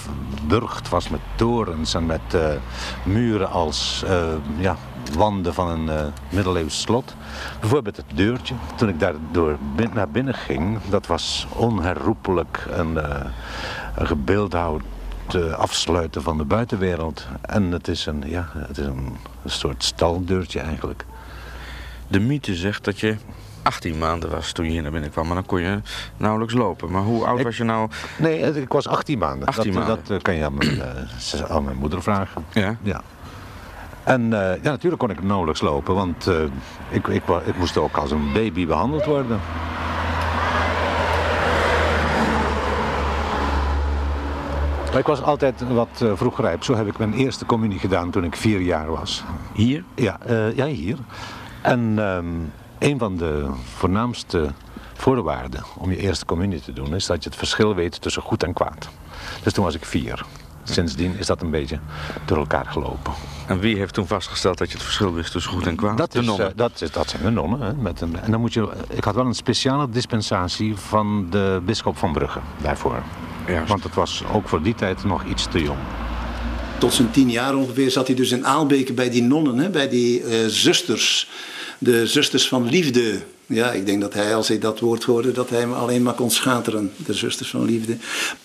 burcht was met torens en met muren als ja, wanden van een uh, middeleeuws slot. Bijvoorbeeld het deurtje. Toen ik daar door naar binnen ging, dat was onherroepelijk een, uh, een gebeeldhouwd uh, afsluiten van de buitenwereld. En het is een, ja, het is een, een soort staldeurtje eigenlijk. De mythe zegt dat je 18 maanden was toen je hier naar binnen kwam. Maar dan kon je nauwelijks lopen. Maar hoe oud was je nou? Nee, ik was 18 maanden. 18 dat, maanden. dat kan je aan mijn, aan mijn moeder vragen. Ja? Ja. En uh, ja, natuurlijk kon ik nauwelijks lopen, want uh, ik, ik, ik moest ook als een baby behandeld worden. Ik was altijd wat uh, vroeg rijp. Zo heb ik mijn eerste communie gedaan toen ik vier jaar was. Hier? Ja, ja hier. En um, een van de voornaamste voorwaarden om je eerste communie te doen... is dat je het verschil weet tussen goed en kwaad. Dus toen was ik vier. Sindsdien is dat een beetje door elkaar gelopen. En wie heeft toen vastgesteld dat je het verschil wist tussen goed en kwaad? Dat, is, uh, dat, is, dat zijn de nonnen. Hè, met een, en dan moet je, ik had wel een speciale dispensatie van de bisschop van Brugge daarvoor. Juist. Want het was ook voor die tijd nog iets te jong. Tot zijn tien jaar ongeveer zat hij dus in Aalbeke bij die nonnen, hè, bij die uh, zusters. De zusters van liefde. Ja, ik denk dat hij, als hij dat woord hoorde, dat hij alleen maar kon schateren. De zusters van liefde.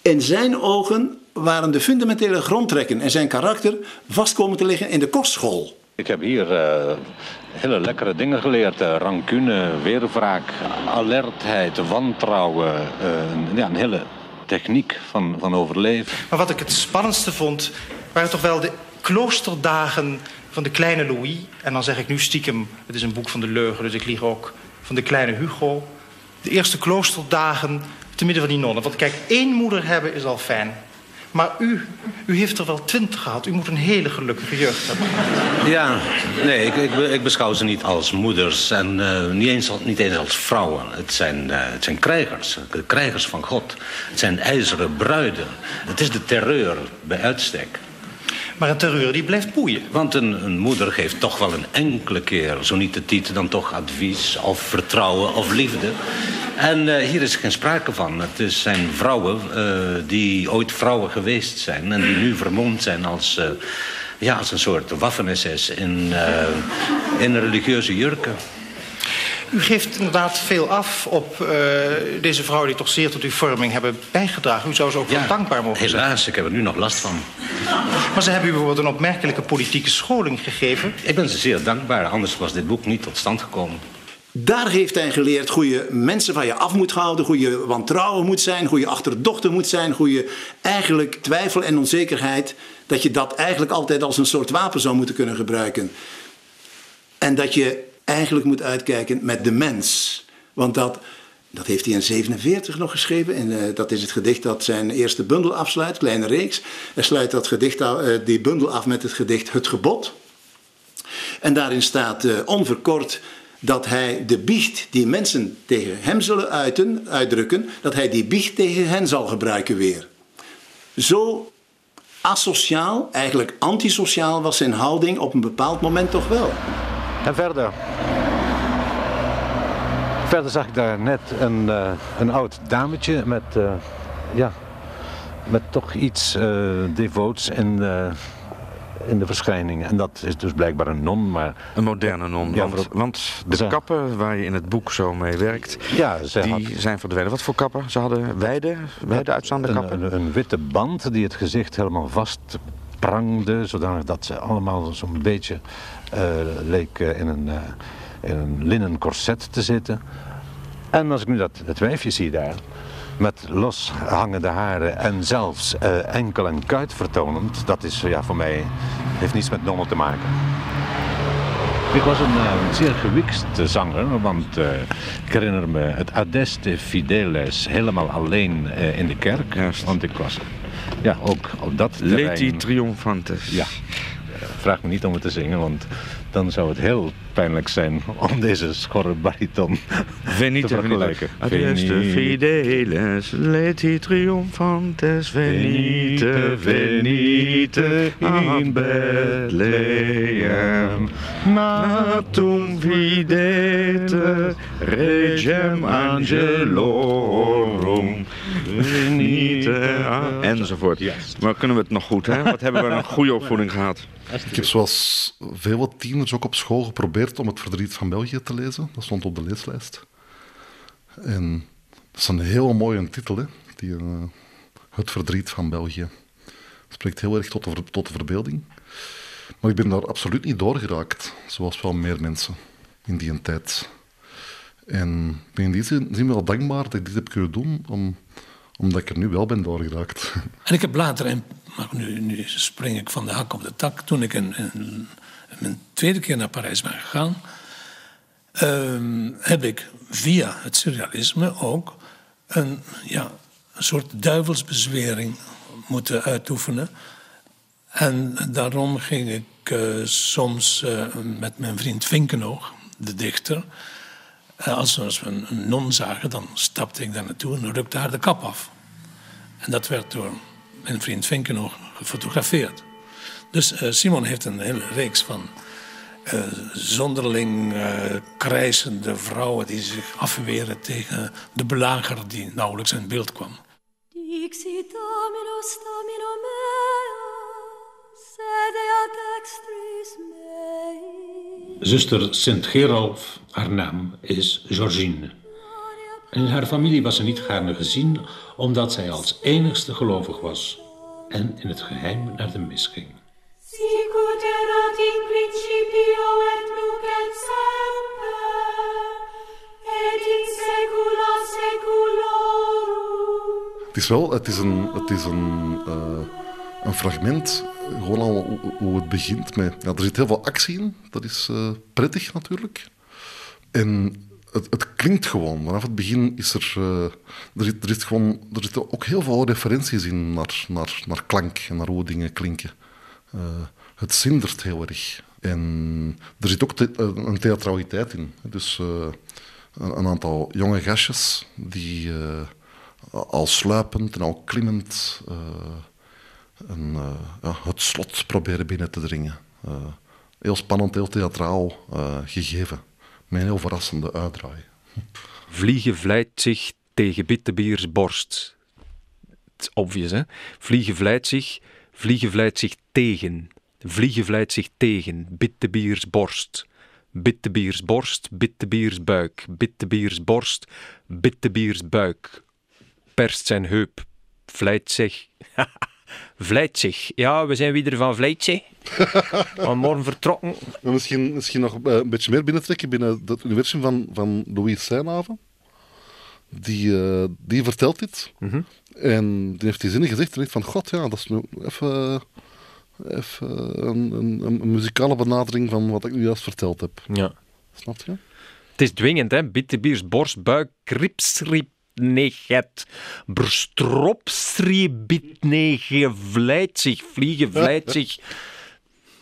In zijn ogen waren de fundamentele grondtrekken en zijn karakter vast komen te liggen in de kostschool. Ik heb hier uh, hele lekkere dingen geleerd. Uh, rancune, weerwraak, alertheid, wantrouwen. Uh, ja, een hele techniek van, van overleven. Maar wat ik het spannendste vond, waren toch wel de kloosterdagen van de kleine Louis. En dan zeg ik nu stiekem, het is een boek van de leugen, dus ik lieg ook, van de kleine Hugo. De eerste kloosterdagen te midden van die nonnen. Want kijk, één moeder hebben is al fijn. Maar u, u heeft er wel twintig gehad. U moet een hele gelukkige jeugd hebben. Ja, nee, ik, ik, ik beschouw ze niet als moeders en uh, niet, eens, niet eens als vrouwen. Het zijn, uh, het zijn krijgers, de krijgers van God. Het zijn ijzeren bruiden. Het is de terreur bij uitstek. Maar een terreur die blijft boeien. Want een, een, moeder geeft toch wel een enkele keer, zo niet de titel, dan toch advies of vertrouwen of liefde. En uh, hier is geen sprake van. Het zijn vrouwen uh, die ooit vrouwen geweest zijn en die nu vermomd zijn als, uh, ja, als een soort waffen-SS in, in religieuze jurken. U geeft inderdaad veel af op uh, deze vrouwen die toch zeer tot uw vorming hebben bijgedragen. U zou ze ook wel dankbaar mogen helaas, zijn. Helaas, ik heb er nu nog last van. Maar ze hebben u bijvoorbeeld een opmerkelijke politieke scholing gegeven. Ik ben ze zeer dankbaar, anders was dit boek niet tot stand gekomen. Daar heeft hij geleerd hoe je mensen van je af moet houden, hoe je wantrouwen moet zijn, hoe je achterdochtig moet zijn, hoe je eigenlijk twijfel en onzekerheid, dat je dat eigenlijk altijd als een soort wapen zou moeten kunnen gebruiken. En dat je eigenlijk moet uitkijken met de mens. Want dat, dat heeft hij in 47 nog geschreven. En uh, dat is het gedicht dat zijn eerste bundel afsluit, Kleine Reeks. Hij sluit dat gedicht, uh, die bundel af met het gedicht Het Gebod. En daarin staat uh, onverkort dat hij de biecht die mensen tegen hem zullen uiten, uitdrukken, dat hij die biecht tegen hen zal gebruiken weer. Zo asociaal, eigenlijk antisociaal was zijn houding op een bepaald moment toch wel. En verder. Verder zag ik daar net een, uh, een oud dametje met, uh, ja, met toch iets uh, devoots en in de verschijning. En dat is dus blijkbaar een non, maar... Een moderne non, ja, want, want, de kappen waar je in het boek zo mee werkt, ja, die zijn verdwenen. Wat voor kappen? Ze hadden wijde, wijde uitstaande kappen? Een, een, witte band die het gezicht helemaal vast prangde, zodanig dat ze allemaal zo'n beetje uh, leek uh, in, een, uh, in een linnen corset te zitten. En als ik nu dat, dat wijfje zie daar, met loshangende haren en zelfs uh, enkel en kuit vertonend, dat is ja, voor mij, heeft niets met nonnen te maken. Ik was een uh, zeer gewikste zanger, want uh, ik herinner me het Adeste Fideles helemaal alleen in de kerk. Juist. Want ik was ja, ook op dat terrein... Leti Triumphantes. Ja, vraag me niet om het te zingen, want dan zou het heel pijnlijk zijn om deze schorre bariton venite, te vergelijken. Venite fideles, leti triumphantes, venite, venite in Bethlehem. Natum videte regem angelorum, venite, enzovoort. Maar kunnen we het nog goed, hè? Wat hebben we een goede opvoeding gehad? Ik heb zoals veel tieners ook op school geprobeerd om het verdriet van België te lezen. Dat stond op de leeslijst. En dat is een heel mooie titel, hè? Die, uh, het verdriet van België. Spreekt heel erg tot de, tot de verbeelding. Maar ik ben daar absoluut niet doorgeraakt, zoals wel meer mensen in die tijd. En ik ben in die zin wel dankbaar dat ik dit heb kunnen doen, om, omdat ik er nu wel ben doorgeraakt. En ik heb later, maar nu, nu spring ik van de hak op de tak, toen ik in, in mijn tweede keer naar Parijs ben gegaan, uh, heb ik via het surrealisme ook een, ja, een soort duivelsbezwering moeten uitoefenen. En daarom ging ik uh, soms uh, met mijn vriend Vinkenoog, de dichter. Als, als we een, een, non zagen, dan stapte ik daar naartoe en rukte haar de kap af. En dat werd door mijn vriend Vinkenoog gefotografeerd. Dus uh, Simon heeft een hele reeks van uh, zonderling uh, krijzende vrouwen die zich afweren tegen de belager die nauwelijks in beeld kwam. Zuster Sint-Gerolf, haar naam is Georgine. In haar familie was ze niet gaarne gezien, omdat zij als enigste gelovig was en in het geheim naar de mis ging. Het is wel, het is een, het is een, uh, een fragment, gewoon al hoe, het begint met... Ja, er zit heel veel actie in, dat is uh, prettig natuurlijk. En het, het, klinkt gewoon. Vanaf het begin is er, uh, er, zit, er, is gewoon, er zitten ook heel veel referenties in naar, naar, naar klank en naar hoe dingen klinken. Uh, het zindert heel erg. En er zit ook te, uh, een theatraliteit in. Dus een, een, aantal jonge gastjes die al sluipend en al klimmend en, ja, het slot proberen binnen te dringen. heel spannend, heel theatraal gegeven. Met een heel verrassende uitdraai. Vliegen vlijt zich tegen Bittebiers borst. Het is obvious, hè? Vliegen vlijt zich, vliegen vlijt zich tegen. Vliegen vlijt zich tegen Bittebiers borst. Bittebiersborst, bittebiersbuik, bittebiersborst, bittebiersbuik. Perst zijn heup, vlijt zich. vlijt zich. Ja, we zijn weer van vlijt zich. Van morgen vertrokken. Misschien, misschien nog eh, een beetje meer binnentrekken binnen het universum van, van Louis Seynhaven. Die, eh, die vertelt dit. Mhm. En die heeft die zinnen gezegd. En ik van, god ja, dat is nu even, even een, een, een muzikale benadering van wat ik nu juist verteld heb. Ja. Snap je? Het is dwingend, hè? Bittebiers, borst, buik, kripsriep, neget, vlijt zich, vliegen, vlijt zich.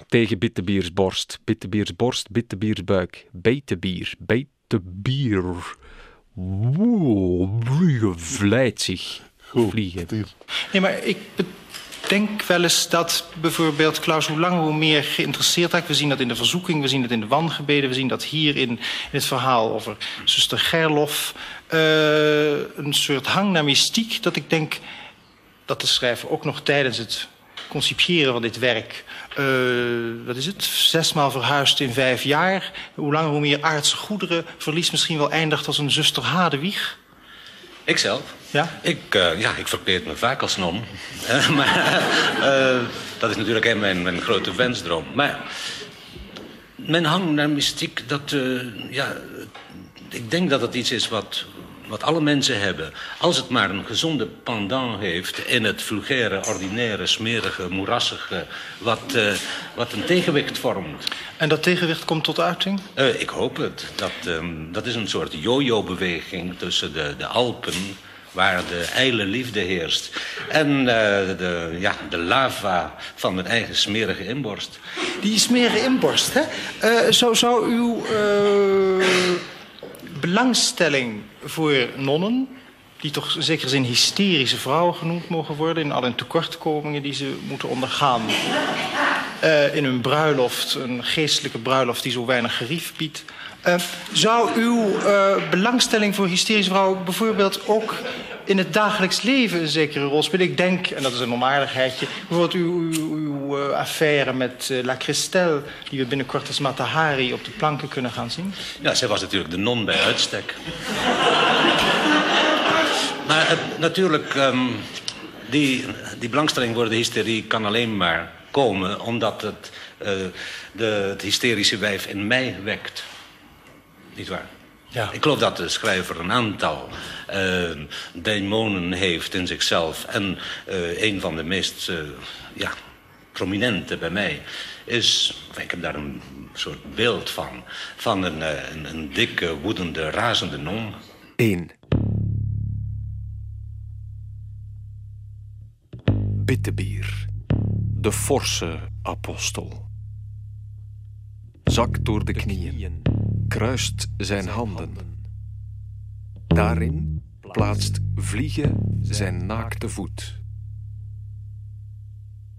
Tegen bittebiers, borst, bittebiers, borst, buik, betebier, betebier. Woe, vlijt zich, vliegen. Nee, maar ik denk wel eens dat bijvoorbeeld Klaus hoe langer hoe meer geïnteresseerd raakt. We zien dat in de verzoeking, we zien het in de wangebeden... we zien dat hier in, in het verhaal over zuster Gerlof... eh, een soort hang naar mystiek, dat ik denk... dat de schrijver ook nog tijdens het concipiëren van dit werk... eh, wat is het? Zesmaal verhuisd in vijf jaar. Hoe langer hoe meer aardse goederen... verlies misschien wel eindigt als een zuster Hadewieg... Ikzelf? Ja? Ik, eh, ja, ik verkleed me vaak als non. Eh, maar eh, dat is natuurlijk mijn, mijn grote wensdroom. Maar mijn hang naar mystiek, dat, ja, ik denk dat het iets is wat, wat alle mensen hebben. Als het maar een gezonde pendant heeft in het vulgaire, ordinaire, smerige, moerassige... wat, wat een tegenwicht vormt. En dat tegenwicht komt tot uiting? Ik hoop het. Dat, ehm, dat is een soort yo-yo-beweging tussen de, de Alpen... waar de ijle liefde heerst... en eh, de, ja, de lava van mijn eigen smerige inborst. Die smerige inborst, hè? Eh, zou, zou uw eh, belangstelling voor nonnen... die toch in zekere zin hysterische vrouwen genoemd mogen worden... in al hun tekortkomingen die ze moeten ondergaan... in hun bruiloft, een geestelijke bruiloft die zo weinig gerief biedt... Eh, zou uw eh, belangstelling voor hysterische vrouwen bijvoorbeeld ook in het dagelijks leven een zekere rol spelen? Ik denk, en dat is een onaardigheidje, bijvoorbeeld uw, uw, uw eh, affaire met La Christelle, die we binnenkort als Matahari op de planken kunnen gaan zien. Ja, zij was natuurlijk de non bij uitstek. maar natuurlijk, ehm, die, die belangstelling voor de hysterie kan alleen maar komen... omdat het de, het hysterische wijf in mij wekt. Niet waar? Ja. Ik geloof dat de schrijver een aantal eh, demonen heeft in zichzelf. En eh, een van de meest eh, ja, prominente bij mij is... Ik heb daar een soort beeld van. Van een, een, een dikke, woedende, razende non. 1. Bittebier. De forse apostel. Zakt door de knieën, kruist zijn handen. Daarin plaatst Vliegen zijn naakte voet.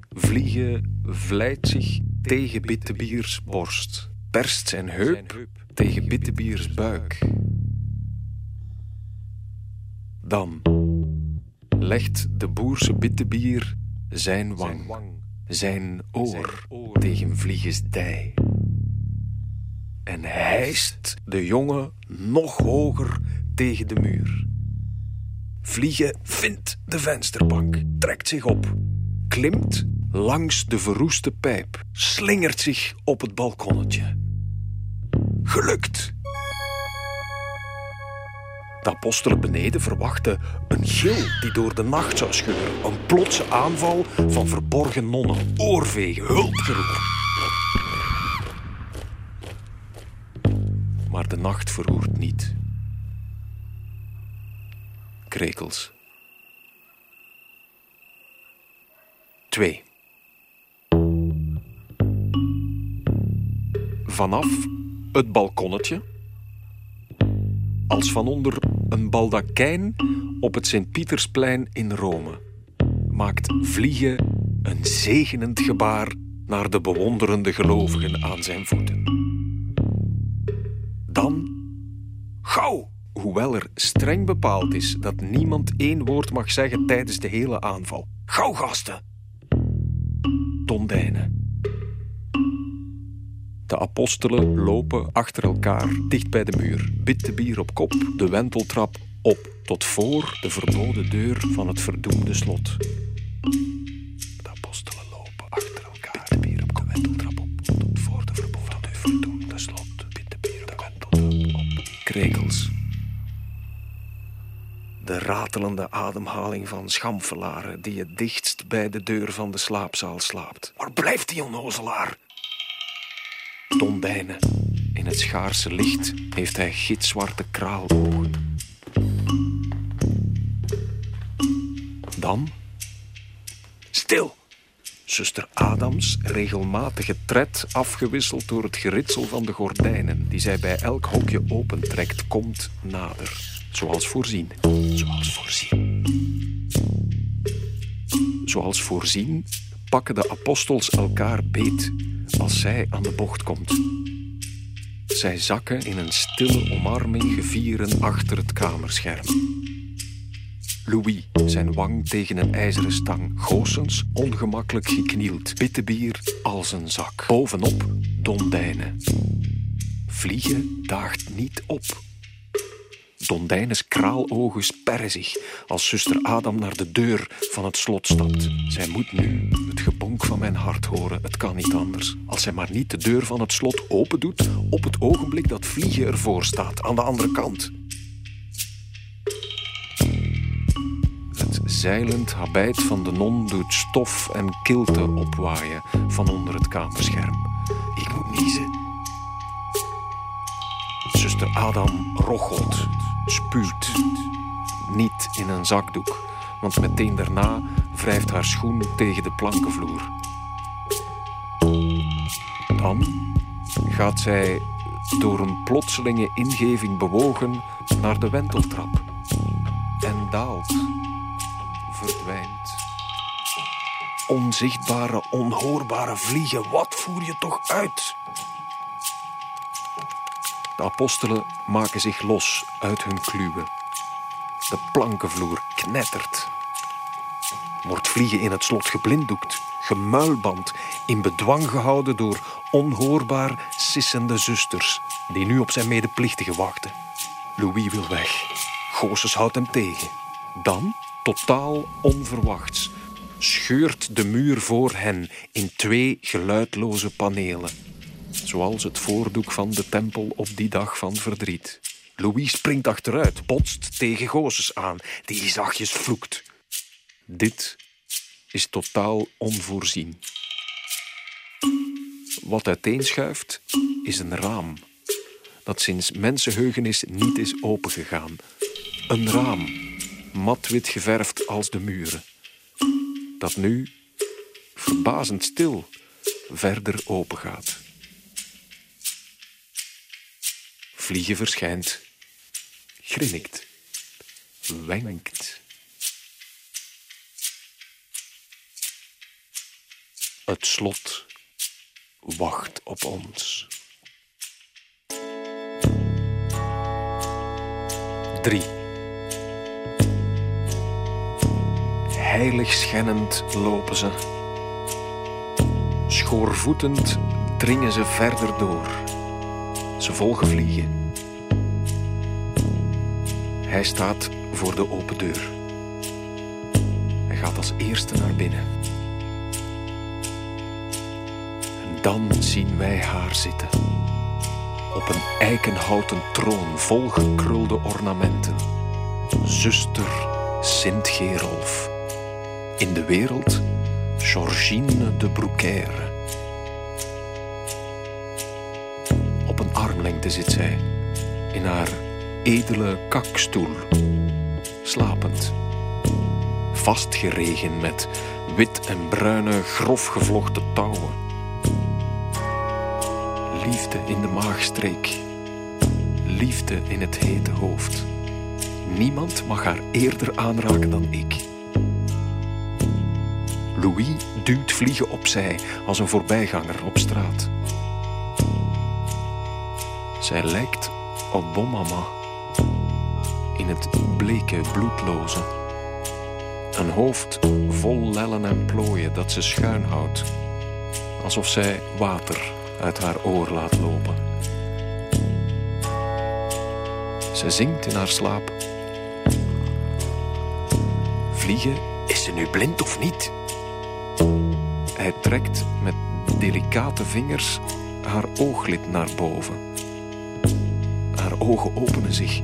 Vliegen vlijt zich tegen Bittebiers borst, perst zijn heup tegen Bittebiers buik. Dan legt de boerse bittebier zijn wang, zijn oor tegen Vlieges dij. En hijst de jongen nog hoger tegen de muur. Vliegen vindt de vensterbank, trekt zich op, klimt langs de verroeste pijp, slingert zich op het balkonnetje. Gelukt! De apostelen beneden verwachten een gil die door de nacht zou scheuren. Een plotse aanval van verborgen nonnen. Oorvegen, hulpgeroep. Maar de nacht verroert niet. Krekels. 2. Vanaf het balkonnetje als van onder een baldakijn op het Sint-Pietersplein in Rome, maakt Vliegen een zegenend gebaar naar de bewonderende gelovigen aan zijn voeten. Dan, gauw, hoewel er streng bepaald is dat niemand één woord mag zeggen tijdens de hele aanval. Gauw, gasten! Tondijnen. De apostelen lopen achter elkaar dicht bij de muur. Bittebier op kop, de wenteltrap op, tot voor de verboden deur van het verdoemde slot. Krekels. De ratelende ademhaling van schamfelaren die het dichtst bij de deur van de slaapzaal slaapt. Waar blijft die onnozelaar? Dondijnen. In het schaarse licht heeft hij gitzwarte kraalogen. Dan... Stil! Zuster Adams regelmatige tred afgewisseld door het geritsel van de gordijnen die zij bij elk hokje opentrekt, komt nader. Zoals voorzien. Zoals voorzien. Zoals voorzien pakken de apostels elkaar beet als zij aan de bocht komt. Zij zakken in een stille omarming gevieren achter het kamerscherm. Louis, zijn wang tegen een ijzeren stang. Goossens, ongemakkelijk geknield. Bittebier als een zak. Bovenop, dondijnen. Vliegen daagt niet op. Dondijnes kraalogen sperren zich als zuster Adam naar de deur van het slot stapt. Zij moet nu het gebonk van mijn hart horen. Het kan niet anders. Als zij maar niet de deur van het slot open doet op het ogenblik dat Vliegen ervoor staat, aan de andere kant. Het zeilend habijt van de non doet stof en kilte opwaaien van onder het kamerscherm. Ik moet niezen. Zuster Adam rochelt, spuwt. Niet in een zakdoek, want meteen daarna wrijft haar schoen tegen de plankenvloer. Dan gaat zij door een plotselinge ingeving bewogen naar de wenteltrap en daalt, verdwijnt. Onzichtbare, onhoorbare vliegen, wat voer je toch uit? De apostelen maken zich los uit hun kluwen. De plankenvloer knettert. Wordt vliegen in het slot geblinddoekt, gemuilband, in bedwang gehouden door onhoorbaar sissende zusters, die nu op zijn medeplichtigen wachten. Louis wil weg. Goossens houdt hem tegen. Dan, totaal onverwachts, scheurt de muur voor hen in twee geluidloze panelen zoals het voordoek van de tempel op die dag van verdriet. Louis springt achteruit, botst tegen Gozes aan, die zachtjes vloekt. Dit is totaal onvoorzien. Wat uiteenschuift is een raam dat sinds mensenheugenis niet is opengegaan. Een raam, matwit geverfd als de muren, dat nu, verbazend stil, verder opengaat. Vliegen verschijnt, grinnikt, wenkt. Het slot wacht op ons. 3. Heilig schennend lopen ze. Schoorvoetend dringen ze verder door. Ze volgen vliegen. Hij staat voor de open deur. Hij gaat als eerste naar binnen. En dan zien wij haar zitten. Op een eikenhouten troon vol gekrulde ornamenten. Zuster Sint Gerolf. In de wereld Georgine de Broekaire. Op een armlengte zit zij, in haar edele kakstoel, slapend. Vastgeregen met wit en bruine, grof gevlochten touwen. Liefde in de maagstreek, liefde in het hete hoofd. Niemand mag haar eerder aanraken dan ik. Louis duwt vliegen opzij als een voorbijganger op straat. Zij lijkt op Bomama in het bleke, bloedloze. Een hoofd vol lellen en plooien dat ze schuin houdt, alsof zij water uit haar oor laat lopen. Ze zingt in haar slaap. Vliegen, is ze nu blind of niet? Hij trekt met delicate vingers haar ooglid naar boven. Haar ogen openen zich.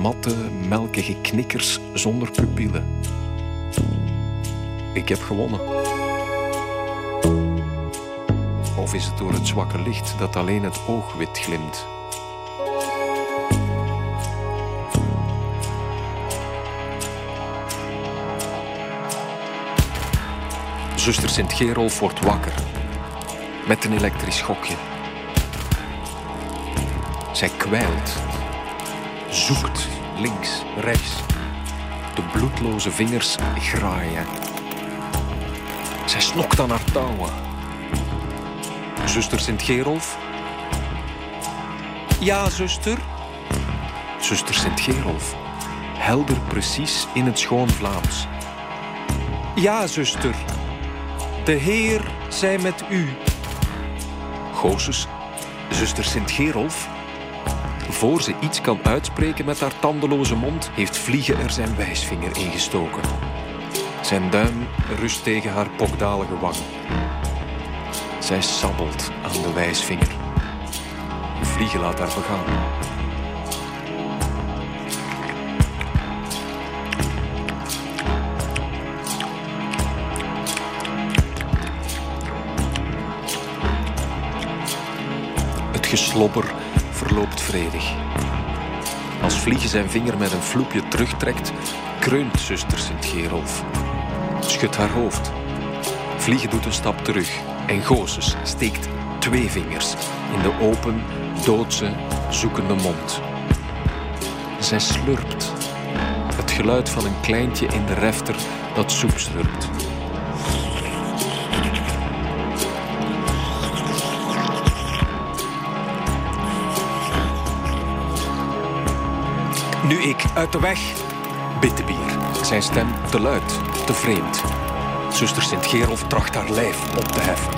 Matte, melkige knikkers zonder pupillen. Ik heb gewonnen. Of is het door het zwakke licht dat alleen het oog wit glimt? Zuster Sint-Gerolf wordt wakker. Met een elektrisch schokje. Zij kwijlt. Zoekt links, rechts. De bloedloze vingers graaien. Zij snokt aan haar touwen. Zuster Sint-Gerolf? Ja, zuster. Zuster Sint-Gerolf. Helder precies in het schoon Vlaams. Ja, zuster. De Heer zij met u. Goosus, zuster Sint-Gerolf. Voor ze iets kan uitspreken met haar tandeloze mond, heeft Vliegen er zijn wijsvinger ingestoken. Zijn duim rust tegen haar pokdalige wang. Zij sabbelt aan de wijsvinger. Vliegen laat haar begaan. Het geslobber verloopt vredig. Als Vliegen zijn vinger met een vloepje terugtrekt, kreunt zuster Sint-Gerolf. Schudt haar hoofd. Vliegen doet een stap terug en Gooses steekt twee vingers in de open, doodse, zoekende mond. Zij slurpt. Het geluid van een kleintje in de refter dat soep slurpt. Nu ik, uit de weg. Bittebier. Zijn stem te luid, te vreemd. Zuster Sint-Gerolf tracht haar lijf op te heffen.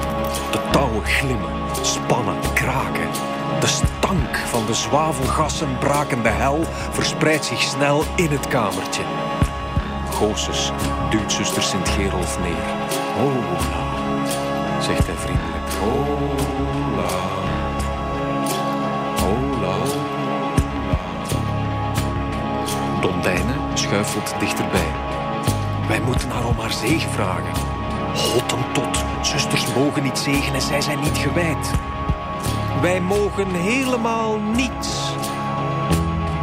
De touwen glimmen, spannen, kraken. De stank van de zwavelgassen brakende hel verspreidt zich snel in het kamertje. Goosus duwt zuster Sint-Gerolf neer. Hola, zegt hij vriendelijk. Hola. Dichterbij. Wij moeten haar om haar zegen vragen. Hottentot, zusters mogen niet zegenen, zij zijn niet gewijd. Wij mogen helemaal niets.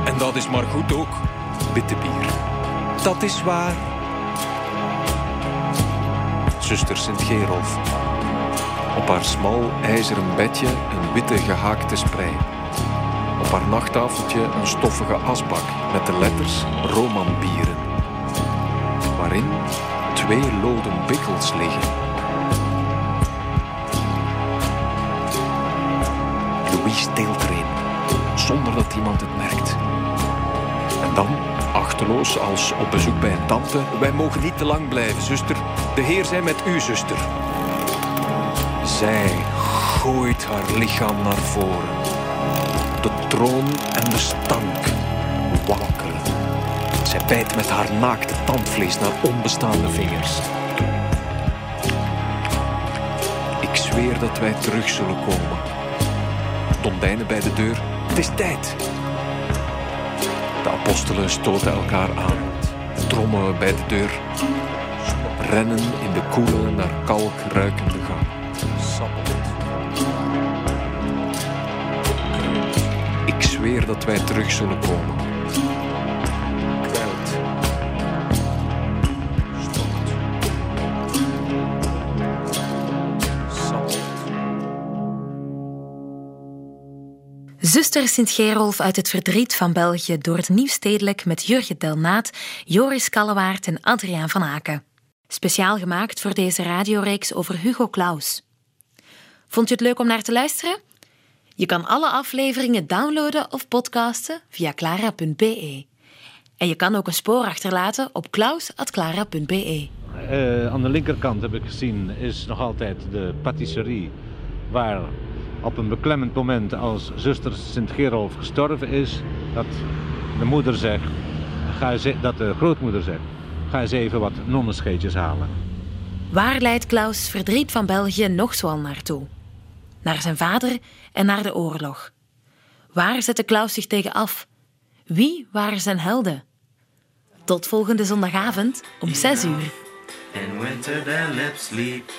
En dat is maar goed ook, bittebier. Dat is waar. Zuster Sint-Gerolf. Op haar smal ijzeren bedje een witte gehaakte sprei. Nachttafeltje een stoffige asbak met de letters Romanbieren. Waarin twee loden bikkels liggen. Louise deelt er een, zonder dat iemand het merkt. En dan, achteloos als op bezoek bij een tante, wij mogen niet te lang blijven, zuster. De Heer zij met u, zuster. Zij gooit haar lichaam naar voren. De troon en de stank wankelen. Zij bijt met haar naakte tandvlees naar onbestaande vingers. Ik zweer dat wij terug zullen komen. Dondijnen bij de deur. Het is tijd. De apostelen stoten elkaar aan. Trommen bij de deur. Rennen in de koele, naar kalk Dat wij terug zullen komen. Zuster Sint-Gerolf uit het verdriet van België door het Nieuwstedelijk met Jurgen Delnaat, Joris Kallewaard en Adriaan van Aken. Speciaal gemaakt voor deze radioreeks over Hugo Claus. Vond je het leuk om naar te luisteren? Je kan alle afleveringen downloaden of podcasten via clara.be. En je kan ook een spoor achterlaten op klaus.clara.be. Eh, aan de linkerkant heb ik gezien is nog altijd de patisserie waar op een beklemmend moment als zuster Sint-Gerolf gestorven is, dat de moeder zegt, ga eens, e- dat de grootmoeder zegt, ga eens even wat nonnenscheetjes halen. Waar leidt Klaus verdriet van België nog zoal naartoe? Naar zijn vader en naar de oorlog. Waar zette Klaus zich tegen af? Wie waren zijn helden? Tot volgende zondagavond om 6 uur. In winter their lips sleep.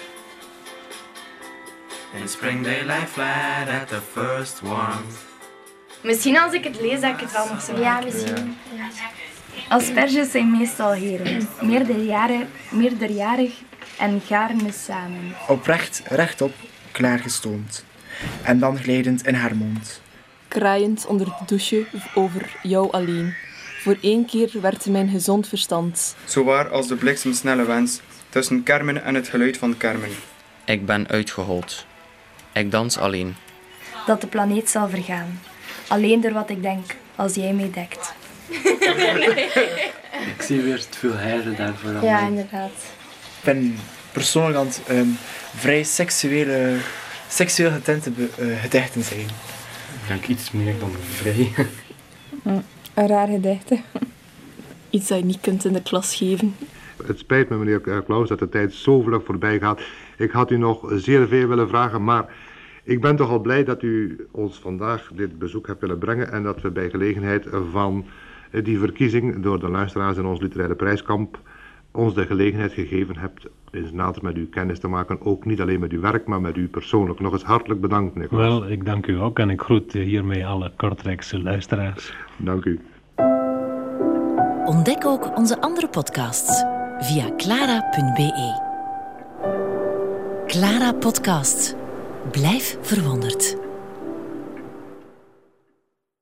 In spring they lie flat at the first warmth. Misschien als ik het lees, dat ik het wel nog zo Ja, misschien. Asperges zijn meestal heren, meerderjarig, meerderjarig en gaarne samen. Oprecht, rechtop, klaargestoomd. En dan glijdend in haar mond. kraaiend onder de douche over jou alleen. Voor één keer werd mijn gezond verstand. Zo waar als de bliksemsnelle wens tussen kermen en het geluid van kermen. Ik ben uitgehold. Ik dans alleen. Dat de planeet zal vergaan. Alleen door wat ik denk, als jij mij dekt. Ik zie weer het veel heiren daarvoor. Ja, inderdaad. Ik ben persoonlijk aan het ehm, vrij seksuele, seksueel getinte be- eh, gedichten zijn. Ik denk iets meer dan vrij. Een raar gedichte. Iets dat je niet kunt in de klas geven. Het spijt me, meneer Klaus, dat de tijd zo vlug voorbij gaat. Ik had u nog zeer veel willen vragen, maar ik ben toch al blij dat u ons vandaag dit bezoek hebt willen brengen en dat we bij gelegenheid van eh, die verkiezing door de luisteraars in ons literaire prijskamp ons de gelegenheid gegeven hebt eens nader met u kennis te maken. Ook niet alleen met uw werk, maar met u persoonlijk. Nog eens hartelijk bedankt, Klaus. Wel, ik dank u ook en ik groet hiermee alle Kortrijkse luisteraars. Dank u. Ontdek ook onze andere podcasts via clara.be. Clara Podcast. Blijf verwonderd.